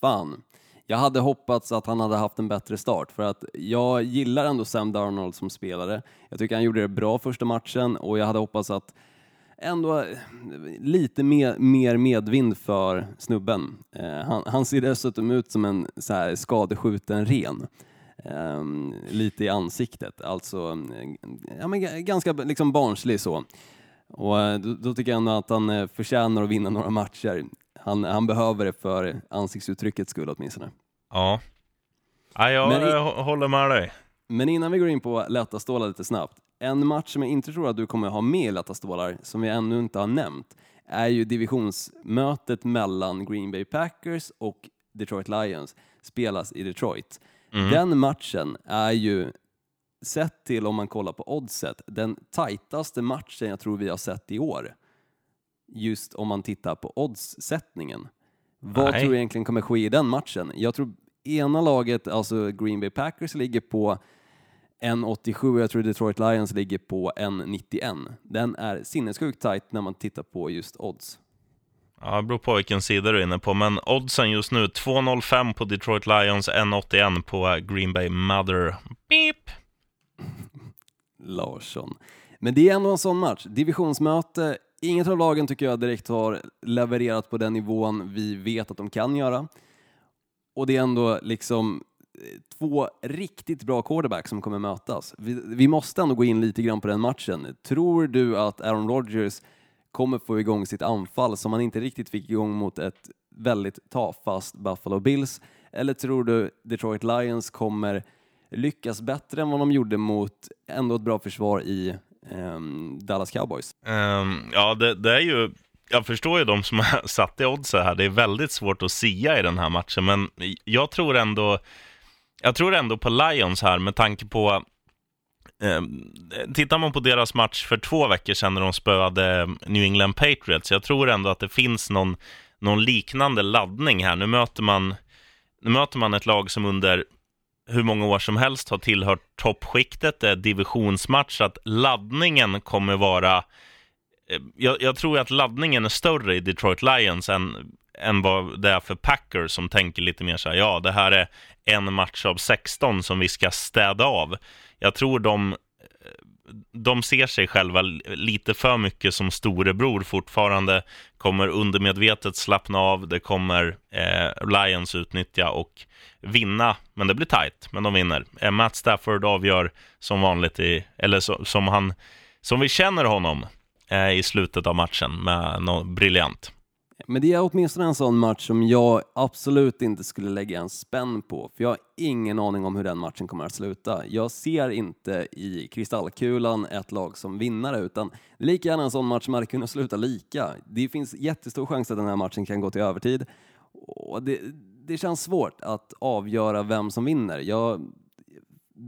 fan, jag hade hoppats att han hade haft en bättre start för att jag gillar ändå Sam Darnold som spelare. Jag tycker han gjorde det bra första matchen och jag hade hoppats att ändå eh, lite mer, mer medvind för snubben. Eh, han, han ser dessutom ut som en så här skadeskjuten ren. Ehm, lite i ansiktet, alltså eh, ja, men ganska liksom barnslig så. Och eh, då, då tycker jag ändå att han förtjänar att vinna några matcher. Han, han behöver det för ansiktsuttryckets skull åtminstone. Ja. ja jag Men i- hå- håller med dig. Men innan vi går in på lätta stålar lite snabbt. En match som jag inte tror att du kommer ha med i lätta stålar, som vi ännu inte har nämnt, är ju divisionsmötet mellan Green Bay Packers och Detroit Lions. Spelas i Detroit. Den matchen är ju, sett till om man kollar på oddset, den tajtaste matchen jag tror vi har sett i år. Just om man tittar på oddssättningen. Vad tror du egentligen kommer ske i den matchen? Jag tror ena laget, alltså Green Bay Packers, ligger på 1,87 och jag tror Detroit Lions ligger på 1,91. Den är sinnessjukt tajt när man tittar på just odds. Ja, det beror på vilken sida du är inne på, men oddsen just nu 2,05 på Detroit Lions, 1,81 på Green Bay Mother. Beep! Larsson. Men det är ändå en sån match. Divisionsmöte. Inget av lagen tycker jag direkt har levererat på den nivån vi vet att de kan göra. Och det är ändå liksom eh, två riktigt bra quarterbacks som kommer mötas. Vi, vi måste ändå gå in lite grann på den matchen. Tror du att Aaron Rodgers kommer få igång sitt anfall som han inte riktigt fick igång mot ett väldigt tafast Buffalo Bills? Eller tror du Detroit Lions kommer lyckas bättre än vad de gjorde mot ändå ett bra försvar i um, Dallas Cowboys? Um, ja, det, det är ju... Jag förstår ju de som har satt i oddset här. Det är väldigt svårt att sia i den här matchen, men jag tror ändå... Jag tror ändå på Lions här med tanke på... Eh, tittar man på deras match för två veckor sedan när de spöade New England Patriots, jag tror ändå att det finns någon, någon liknande laddning här. Nu möter, man, nu möter man ett lag som under hur många år som helst har tillhört toppskiktet, det är divisionsmatch, så att laddningen kommer vara... Eh, jag, jag tror att laddningen är större i Detroit Lions än, än vad det är för Packers som tänker lite mer så här, ja, det här är en match av 16 som vi ska städa av. Jag tror de, eh, de ser sig själva lite för mycket som storebror fortfarande, kommer undermedvetet slappna av, det kommer eh, Lions utnyttja och vinna, men det blir tight, men de vinner. Eh, Matt Stafford avgör som vanligt, i, eller så, som, han, som vi känner honom Eh, i slutet av matchen med något briljant. Men det är åtminstone en sån match som jag absolut inte skulle lägga en spänn på, för jag har ingen aning om hur den matchen kommer att sluta. Jag ser inte i kristallkulan ett lag som vinnare, utan lika gärna en sån match som hade kunnat sluta lika. Det finns jättestor chans att den här matchen kan gå till övertid. Och det, det känns svårt att avgöra vem som vinner. Jag,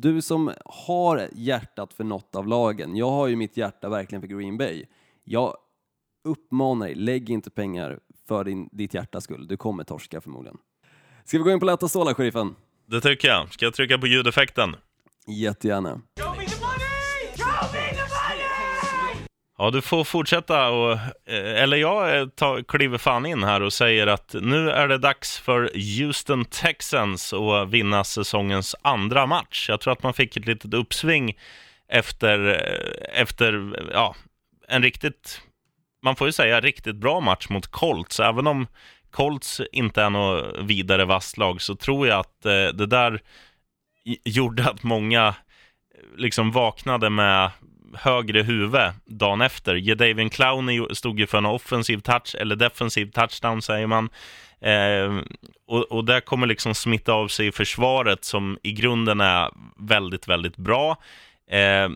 du som har hjärtat för något av lagen, jag har ju mitt hjärta verkligen för Green Bay. Jag uppmanar dig, lägg inte pengar för din, ditt hjärtas skull. Du kommer torska förmodligen. Ska vi gå in på lätta stålar, sheriffen? Det tycker jag. Ska jag trycka på ljudeffekten? Jättegärna. Ja, du får fortsätta och, eh, eller jag eh, tar, kliver fan in här och säger att nu är det dags för Houston Texans att vinna säsongens andra match. Jag tror att man fick ett litet uppsving efter, eh, efter ja, en riktigt, man får ju säga riktigt bra match mot Colts, även om Colts inte är något vidare vasst lag så tror jag att det där gjorde att många liksom vaknade med högre huvud dagen efter. Jadavian Clowney stod ju för en offensiv touch, eller defensiv touchdown säger man. Eh, och, och det kommer liksom smitta av sig i försvaret som i grunden är väldigt, väldigt bra. Eh,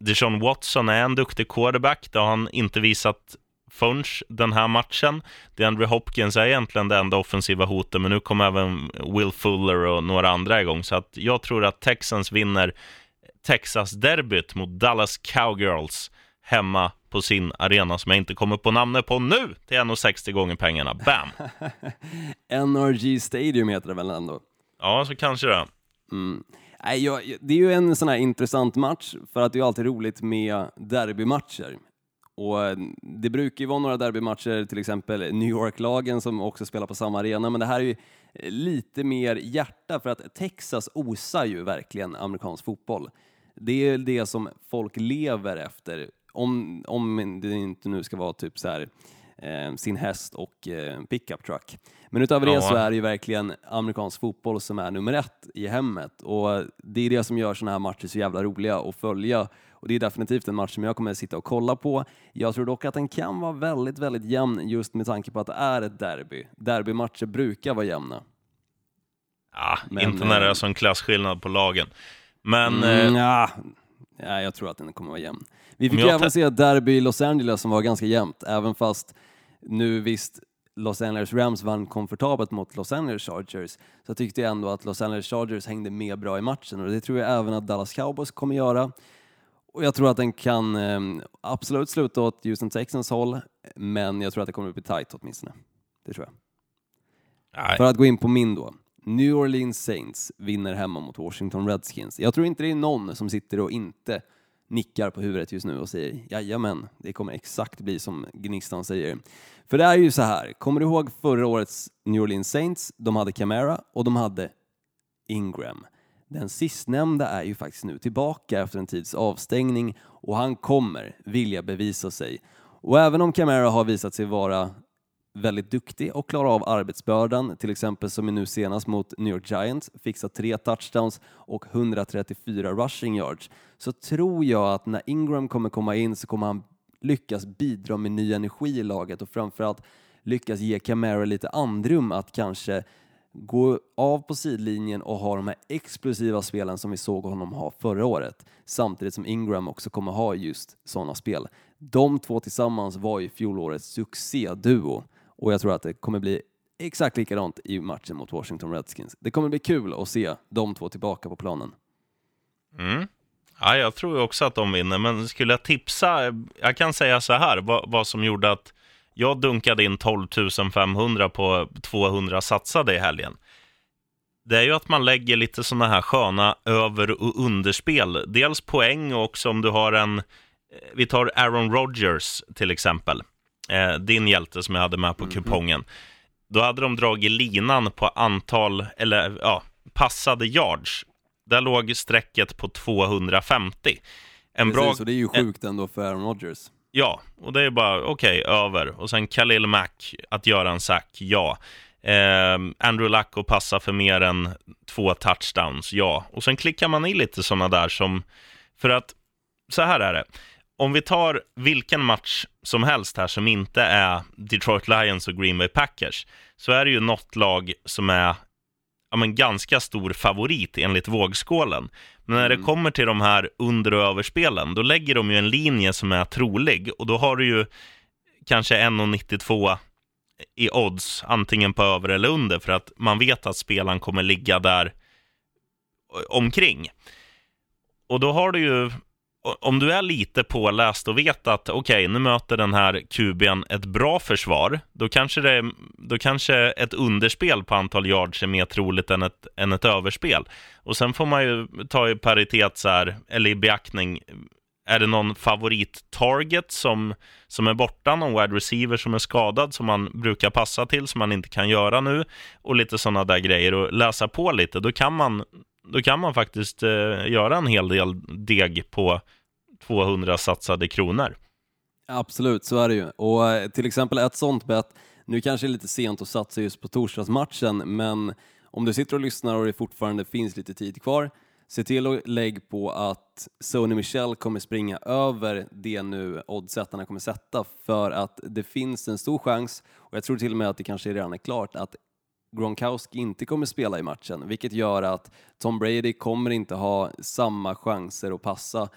Deshaun Watson är en duktig quarterback, det har han inte visat förrän den här matchen. DeAndre Hopkins är egentligen det enda offensiva hotet, men nu kommer även Will Fuller och några andra igång, så att jag tror att Texans vinner Texas-derbyt mot Dallas Cowgirls hemma på sin arena som jag inte kommer på namnet på nu till 1,60 gånger pengarna. Bam! NRG Stadium heter det väl ändå? Ja, så kanske det. Mm. Nej, jag, det är ju en sån här intressant match för att det är alltid roligt med derbymatcher. Och eh, det brukar ju vara några derbymatcher, till exempel New York-lagen som också spelar på samma arena, men det här är ju lite mer hjärta för att Texas osar ju verkligen amerikansk fotboll. Det är det som folk lever efter, om, om det inte nu ska vara typ så här eh, sin häst och eh, pickup truck. Men utöver det så är det ju verkligen amerikansk fotboll som är nummer ett i hemmet och det är det som gör sådana här matcher så jävla roliga att följa och det är definitivt en match som jag kommer att sitta och kolla på. Jag tror dock att den kan vara väldigt, väldigt jämn just med tanke på att det är ett derby. Derbymatcher brukar vara jämna. Ja, Men, inte när det är eh, sån klasskillnad på lagen. Men... Mm, eh, ja, ja, jag tror att den kommer att vara jämn. Vi fick även se ett derby i Los Angeles som var ganska jämnt, även fast nu visst Los Angeles Rams vann komfortabelt mot Los Angeles Chargers så tyckte jag ändå att Los Angeles Chargers hängde med bra i matchen och det tror jag även att Dallas Cowboys kommer göra. Och jag tror att den kan eh, absolut sluta åt Houston Texans håll, men jag tror att det kommer att bli tight åtminstone. Det tror jag. Nej. För att gå in på min då. New Orleans Saints vinner hemma mot Washington Redskins. Jag tror inte det är någon som sitter och inte nickar på huvudet just nu och säger jajamän, det kommer exakt bli som Gnistan säger. För det är ju så här, kommer du ihåg förra årets New Orleans Saints? De hade Camara och de hade Ingram. Den sistnämnda är ju faktiskt nu tillbaka efter en tids avstängning och han kommer vilja bevisa sig. Och även om Camara har visat sig vara väldigt duktig och klarar av arbetsbördan, till exempel som nu senast mot New York Giants, fixar tre touchdowns och 134 rushing yards, så tror jag att när Ingram kommer komma in så kommer han lyckas bidra med ny energi i laget och framförallt lyckas ge Camara lite andrum att kanske gå av på sidlinjen och ha de här explosiva spelen som vi såg honom ha förra året, samtidigt som Ingram också kommer ha just sådana spel. De två tillsammans var ju fjolårets succéduo och jag tror att det kommer bli exakt likadant i matchen mot Washington Redskins. Det kommer bli kul att se de två tillbaka på planen. Mm. Ja, jag tror också att de vinner, men skulle jag tipsa, jag kan säga så här, vad, vad som gjorde att jag dunkade in 12 500 på 200 satsade i helgen. Det är ju att man lägger lite sådana här sköna över och underspel. Dels poäng och också om du har en, eh, vi tar Aaron Rodgers till exempel eh, din hjälte som jag hade med på mm. kupongen, då hade de dragit linan på antal, eller ja, passade yards. Där låg strecket på 250. En Precis, bra... och det är ju sjukt ändå för Aaron Rodgers. Ja, och det är bara okej, okay, över. Och sen Khalil Mack att göra en sack, ja. Eh, Andrew Luck att passa för mer än två touchdowns, ja. Och sen klickar man i lite sådana där som, för att så här är det om vi tar vilken match som helst här som inte är Detroit Lions och Green Bay Packers, så är det ju något lag som är ja, men ganska stor favorit enligt vågskålen. Men när mm. det kommer till de här under och överspelen, då lägger de ju en linje som är trolig och då har du ju kanske 1,92 i odds, antingen på över eller under, för att man vet att spelaren kommer ligga där omkring. Och då har du ju om du är lite påläst och vet att okej, okay, nu möter den här kuben ett bra försvar, då kanske, det, då kanske ett underspel på antal yards är mer troligt än ett, än ett överspel. Och sen får man ju ta i paritet så här, eller i beaktning, är det någon favorit-target som, som är borta, någon wide receiver som är skadad som man brukar passa till, som man inte kan göra nu, och lite sådana där grejer och läsa på lite, då kan man då kan man faktiskt eh, göra en hel del deg på 200 satsade kronor. Absolut, så är det ju. Och eh, till exempel ett sånt bett, Nu kanske det är lite sent att satsa just på torsdagsmatchen, men om du sitter och lyssnar och det fortfarande finns lite tid kvar, se till att lägga på att Sony Michel kommer springa över det nu oddsättarna kommer sätta för att det finns en stor chans, och jag tror till och med att det kanske redan är klart, att Gronkowski inte kommer spela i matchen, vilket gör att Tom Brady kommer inte ha samma chanser att passa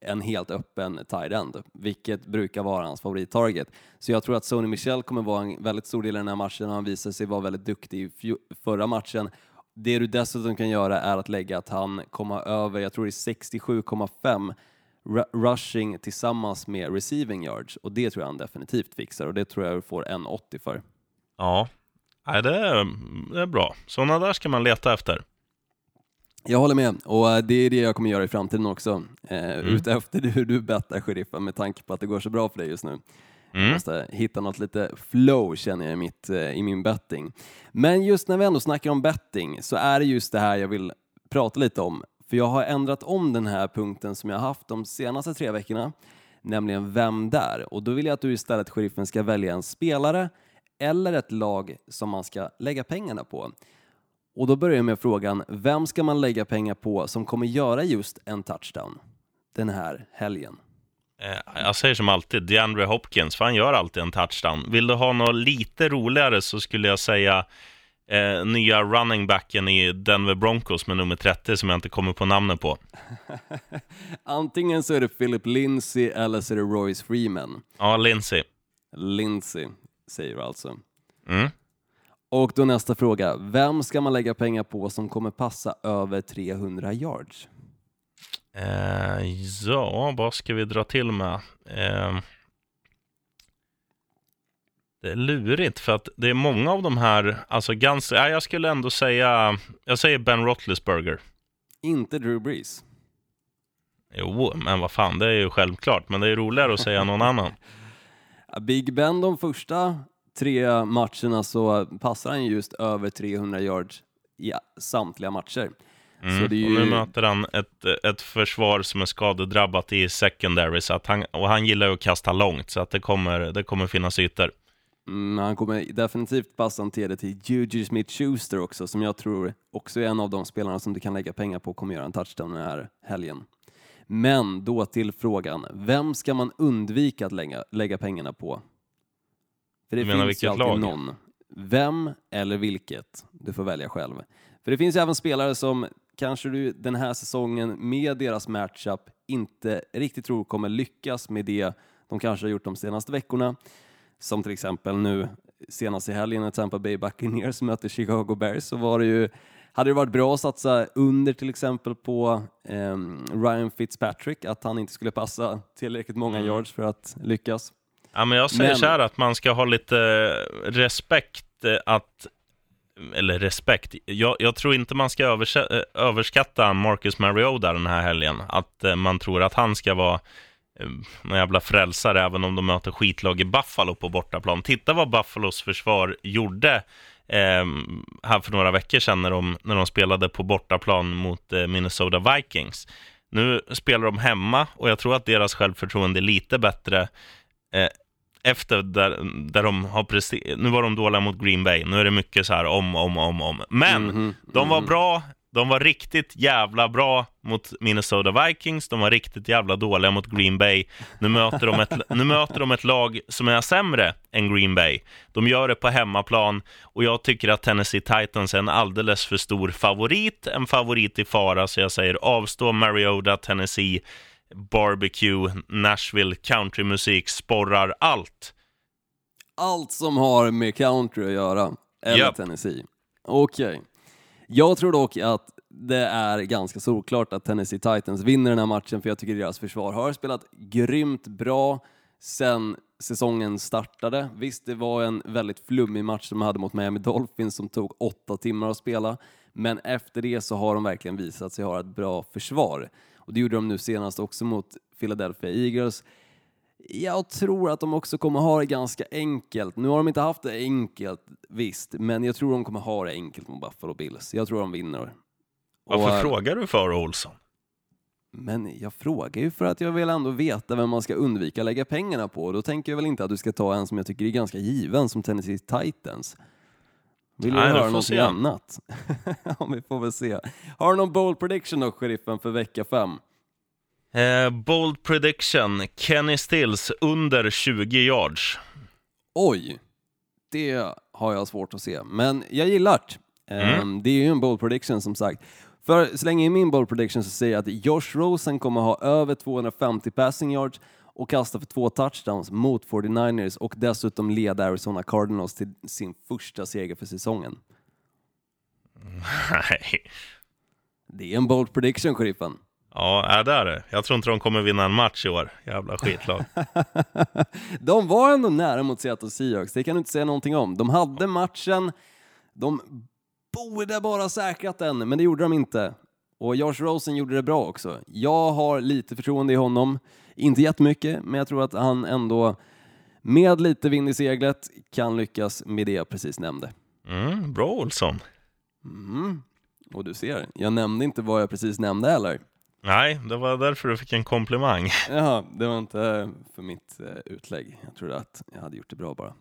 en helt öppen tight end, vilket brukar vara hans favorittarget. Så jag tror att Sony Michel kommer vara en väldigt stor del i den här matchen och han visade sig vara väldigt duktig i förra matchen. Det du dessutom kan göra är att lägga att han kommer över, jag tror det är 67,5 rushing tillsammans med receiving yards och det tror jag han definitivt fixar och det tror jag du får 1,80 för. Ja, Nej, det, är, det är bra. Sådana där ska man leta efter. Jag håller med och eh, det är det jag kommer göra i framtiden också. Eh, mm. Utefter hur du bettar sheriffen med tanke på att det går så bra för dig just nu. Mm. Jag måste hitta något lite flow känner jag i, mitt, eh, i min betting. Men just när vi ändå snackar om betting så är det just det här jag vill prata lite om. För jag har ändrat om den här punkten som jag haft de senaste tre veckorna, nämligen Vem där? Och då vill jag att du istället, sheriffen, ska välja en spelare eller ett lag som man ska lägga pengarna på. Och då börjar jag med frågan, vem ska man lägga pengar på som kommer göra just en touchdown den här helgen? Eh, jag säger som alltid, DeAndre Hopkins, för han gör alltid en touchdown. Vill du ha något lite roligare så skulle jag säga eh, nya running backen i Denver Broncos med nummer 30 som jag inte kommer på namnet på. Antingen så är det Philip Lindsay eller så är det Royce Freeman. Ja, Lindsay. Lindsay säger du alltså. Mm. Och då nästa fråga, vem ska man lägga pengar på som kommer passa över 300 yards? Eh, ja, vad ska vi dra till med? Eh, det är lurigt för att det är många av de här, alltså ganska, ja, jag skulle ändå säga, jag säger Ben Roethlisberger. Inte Drew Brees. Jo, men vad fan, det är ju självklart, men det är roligare att säga någon annan. Big Ben de första tre matcherna så passar han just över 300 yards i samtliga matcher. Mm, ju... och nu möter han ett, ett försvar som är skadedrabbat i secondary, så att han, och han gillar ju att kasta långt, så att det kommer, det kommer finnas ytor. Mm, han kommer definitivt passa en TD till Juju Smith-Schuster också, som jag tror också är en av de spelarna som du kan lägga pengar på kommer göra en touchdown den här helgen. Men då till frågan, vem ska man undvika att lägga, lägga pengarna på? För det du menar finns vilket lag? Någon. Vem eller vilket? Du får välja själv. För det finns ju även spelare som kanske du den här säsongen med deras matchup inte riktigt tror kommer lyckas med det de kanske har gjort de senaste veckorna. Som till exempel nu senast i helgen när Tampa Bay Buccaneers mötte Chicago Bears så var det ju hade det varit bra att satsa under till exempel på eh, Ryan Fitzpatrick, att han inte skulle passa tillräckligt många mm. yards för att lyckas? Ja, men jag säger men... så här att man ska ha lite respekt eh, att eller respekt. Jag, jag, tror inte man ska eh, överskatta Marcus Mariota den här helgen. Att eh, man tror att han ska vara någon jävla frälsare även om de möter skitlag i Buffalo på bortaplan. Titta vad Buffalos försvar gjorde eh, här för några veckor sedan när de, när de spelade på bortaplan mot eh, Minnesota Vikings. Nu spelar de hemma och jag tror att deras självförtroende är lite bättre eh, efter där, där de har presterat. Nu var de dåliga mot Green Bay. Nu är det mycket så här om, om, om, om. Men mm -hmm, de var -hmm. bra de var riktigt jävla bra mot Minnesota Vikings, de var riktigt jävla dåliga mot Green Bay. Nu möter de ett, nu möter de ett lag som är sämre än Green Bay. De gör det på hemmaplan och jag tycker att Tennessee Titans är en alldeles för stor favorit, en favorit i fara, så jag säger avstå Mariota, Tennessee, barbecue, Nashville, countrymusik, sporrar, allt. Allt som har med country att göra, eller yep. Tennessee. Okej. Okay. Jag tror dock att det är ganska solklart att Tennessee Titans vinner den här matchen för jag tycker deras försvar har spelat grymt bra sen säsongen startade. Visst, det var en väldigt flummig match som de hade mot Miami Dolphins som tog åtta timmar att spela, men efter det så har de verkligen visat sig ha ett bra försvar. Och det gjorde de nu senast också mot Philadelphia Eagles. Jag tror att de också kommer ha det ganska enkelt. Nu har de inte haft det enkelt, visst, men jag tror de kommer ha det enkelt mot Buffalo Bills. Jag tror de vinner. Varför och, frågar du för Olsson? Men jag frågar ju för att jag vill ändå veta vem man ska undvika lägga pengarna på. Då tänker jag väl inte att du ska ta en som jag tycker är ganska given, som Tennessee Titans. Vill du Nej, du höra något annat? ja, vi får väl se. Har du någon bold prediction då, sheriffen, för vecka fem? Eh, bold prediction, Kenny Stills under 20 yards. Oj, det har jag svårt att se, men jag gillar det. Ehm, Det är ju en bold prediction som sagt. För så länge i min bold prediction så säger jag att Josh Rosen kommer ha över 250 passing yards och kasta för två touchdowns mot 49ers och dessutom leda Arizona Cardinals till sin första seger för säsongen. Nej. Det är en bold prediction, sheriffen. Ja, är det är det. Jag tror inte de kommer vinna en match i år. Jävla skitlag. De var ändå nära mot Seattle Seahawks, det kan du inte säga någonting om. De hade matchen, de borde bara säkrat den, men det gjorde de inte. Och Josh Rosen gjorde det bra också. Jag har lite förtroende i honom, inte jättemycket, men jag tror att han ändå med lite vind i seglet kan lyckas med det jag precis nämnde. Mm, bra Olsson. Mm. Och du ser, jag nämnde inte vad jag precis nämnde heller. Nej, det var därför du fick en komplimang. Jaha, det var inte för mitt eh, utlägg. Jag trodde att jag hade gjort det bra bara.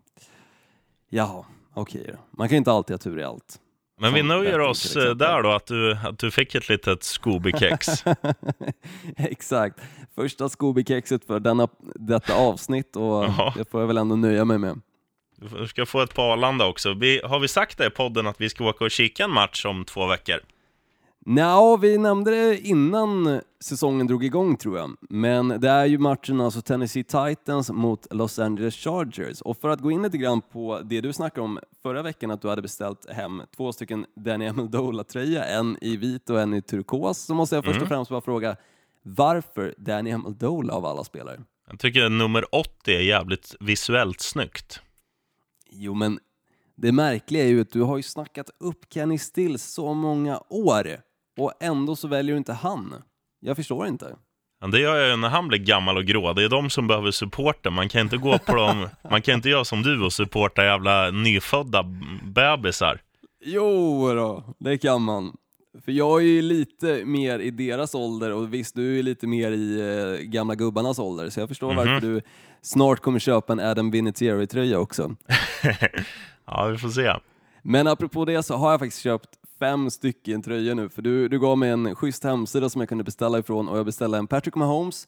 Jaha, okej då. Man kan ju inte alltid ha tur i allt. Men vi nöjer oss eh, där då, att du, att du fick ett litet Scooby-kex. Exakt. Första Scooby-kexet för denna, detta avsnitt och Jaha. det får jag väl ändå nöja mig med. Du ska få ett på Arlanda också. Vi, har vi sagt det i podden att vi ska åka och kika en match om två veckor? Nja, vi nämnde det innan säsongen drog igång tror jag. Men det är ju matchen alltså Tennessee Titans mot Los Angeles Chargers. Och för att gå in lite grann på det du snackade om förra veckan, att du hade beställt hem två stycken Danny Amendola-tröja, en i vit och en i turkos, så måste jag först och främst bara fråga, varför Danny Amendola av alla spelare? Jag tycker nummer 80 är jävligt visuellt snyggt. Jo, men det märkliga är ju att du har ju snackat upp Kenny Stills så många år och ändå så väljer du inte han. Jag förstår inte. Det gör jag ju när han blir gammal och grå. Det är de som behöver supporten. Man kan inte gå på dem. Man kan inte göra som du och supporta jävla nyfödda bebisar. Jo då, det kan man. För jag är ju lite mer i deras ålder och visst, du är lite mer i eh, gamla gubbarnas ålder, så jag förstår varför du snart kommer köpa en Adam Vinatieri-tröja också. Ja, vi får se. Men apropå det så har jag faktiskt köpt fem stycken tröjor nu, för du, du gav mig en schysst hemsida som jag kunde beställa ifrån och jag beställde en Patrick Mahomes,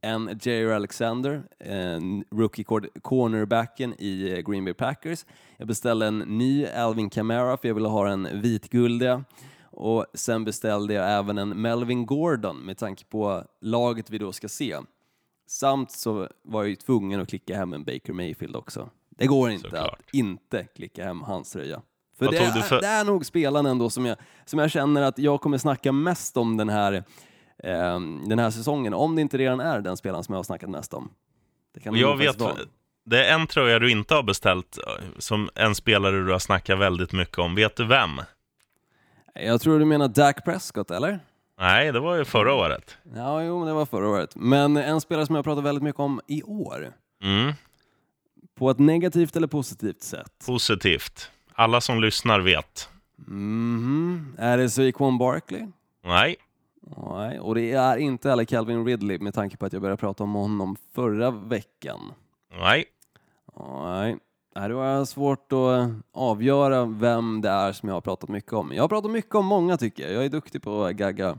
en Jair Alexander, en rookie cor- cornerbacken i eh, Green Bay Packers. Jag beställde en ny Alvin Kamara för jag ville ha den vitguldiga. Och sen beställde jag även en Melvin Gordon med tanke på laget vi då ska se. Samt så var jag ju tvungen att klicka hem en Baker Mayfield också. Det går inte Såklart. att inte klicka hem hans tröja. För det, är, för- det är nog spelaren ändå som jag, som jag känner att jag kommer snacka mest om den här, ehm, den här säsongen, om det inte redan är den spelaren som jag har snackat mest om. Det Och jag vet, vara. det är en tröja du inte har beställt, eh, som en spelare du har snackat väldigt mycket om. Vet du vem? Jag tror du menar Dak Prescott, eller? Nej, det var ju förra året. Ja, jo, det var förra året. Men en spelare som jag pratat väldigt mycket om i år, Mm, på ett negativt eller positivt sätt. positivt. Alla som lyssnar vet. Mhm. Är det Saquon Barkley? Nej, Nej, och det är inte heller Calvin Ridley med tanke på att jag började prata om honom förra veckan. nej. Nej, har jag svårt att avgöra vem det är som jag har pratat mycket om. Jag har pratat mycket om många tycker jag. Jag är duktig på att gagga.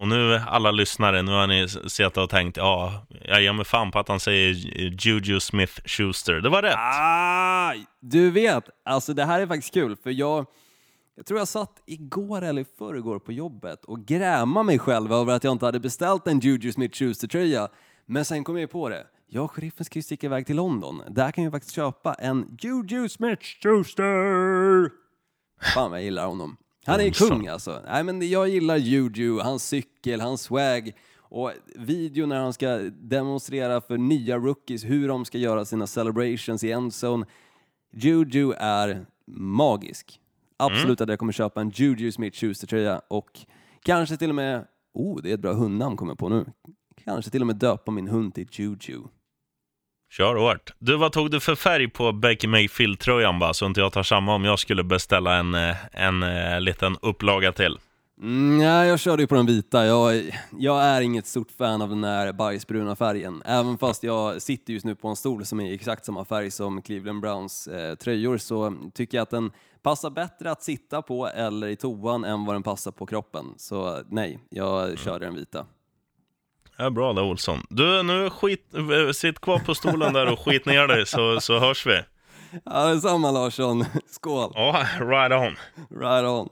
Och nu alla lyssnare, nu har ni sett och tänkt, ja, jag ger mig fan på att han säger Juju Smith-Schuster. Det var rätt. Ah, du vet, alltså det här är faktiskt kul för jag, jag tror jag satt igår eller i förrgår på jobbet och grämade mig själv över att jag inte hade beställt en Juju Smith-Schuster-tröja. Men sen kom jag på det. Jag och sheriffen ska ju sticka iväg till London. Där kan jag faktiskt köpa en Juju Smith-Schuster. Fan vad jag gillar honom. Han är kung alltså. Nej men jag gillar Juju, hans cykel, hans swag och video när han ska demonstrera för nya rookies hur de ska göra sina celebrations i endzone. Juju är magisk. Absolut att jag kommer köpa en Juju Smith-Schuster-tröja och kanske till och med, oh det är ett bra hundnamn kommer jag på nu, kanske till och med döpa min hund till Juju. Kör hårt. Du, vad tog du för färg på Baker Mayfield-tröjan bara, så inte jag tar samma om jag skulle beställa en, eh, en, eh, liten upplaga till? Mm, nej, jag körde ju på den vita. Jag, jag är inget stort fan av den här bajsbruna färgen. Även fast jag sitter just nu på en stol som är exakt samma färg som Cleveland Browns eh, tröjor så tycker jag att den passar bättre att sitta på eller i toan än vad den passar på kroppen. Så nej, jag kör den vita. Ja, bra där Olsson. Du, nu skit, eh, sitt kvar på stolen där och skit ner dig så, så hörs vi. Ja, detsamma Larsson. Skål! Ja, right on. Right on.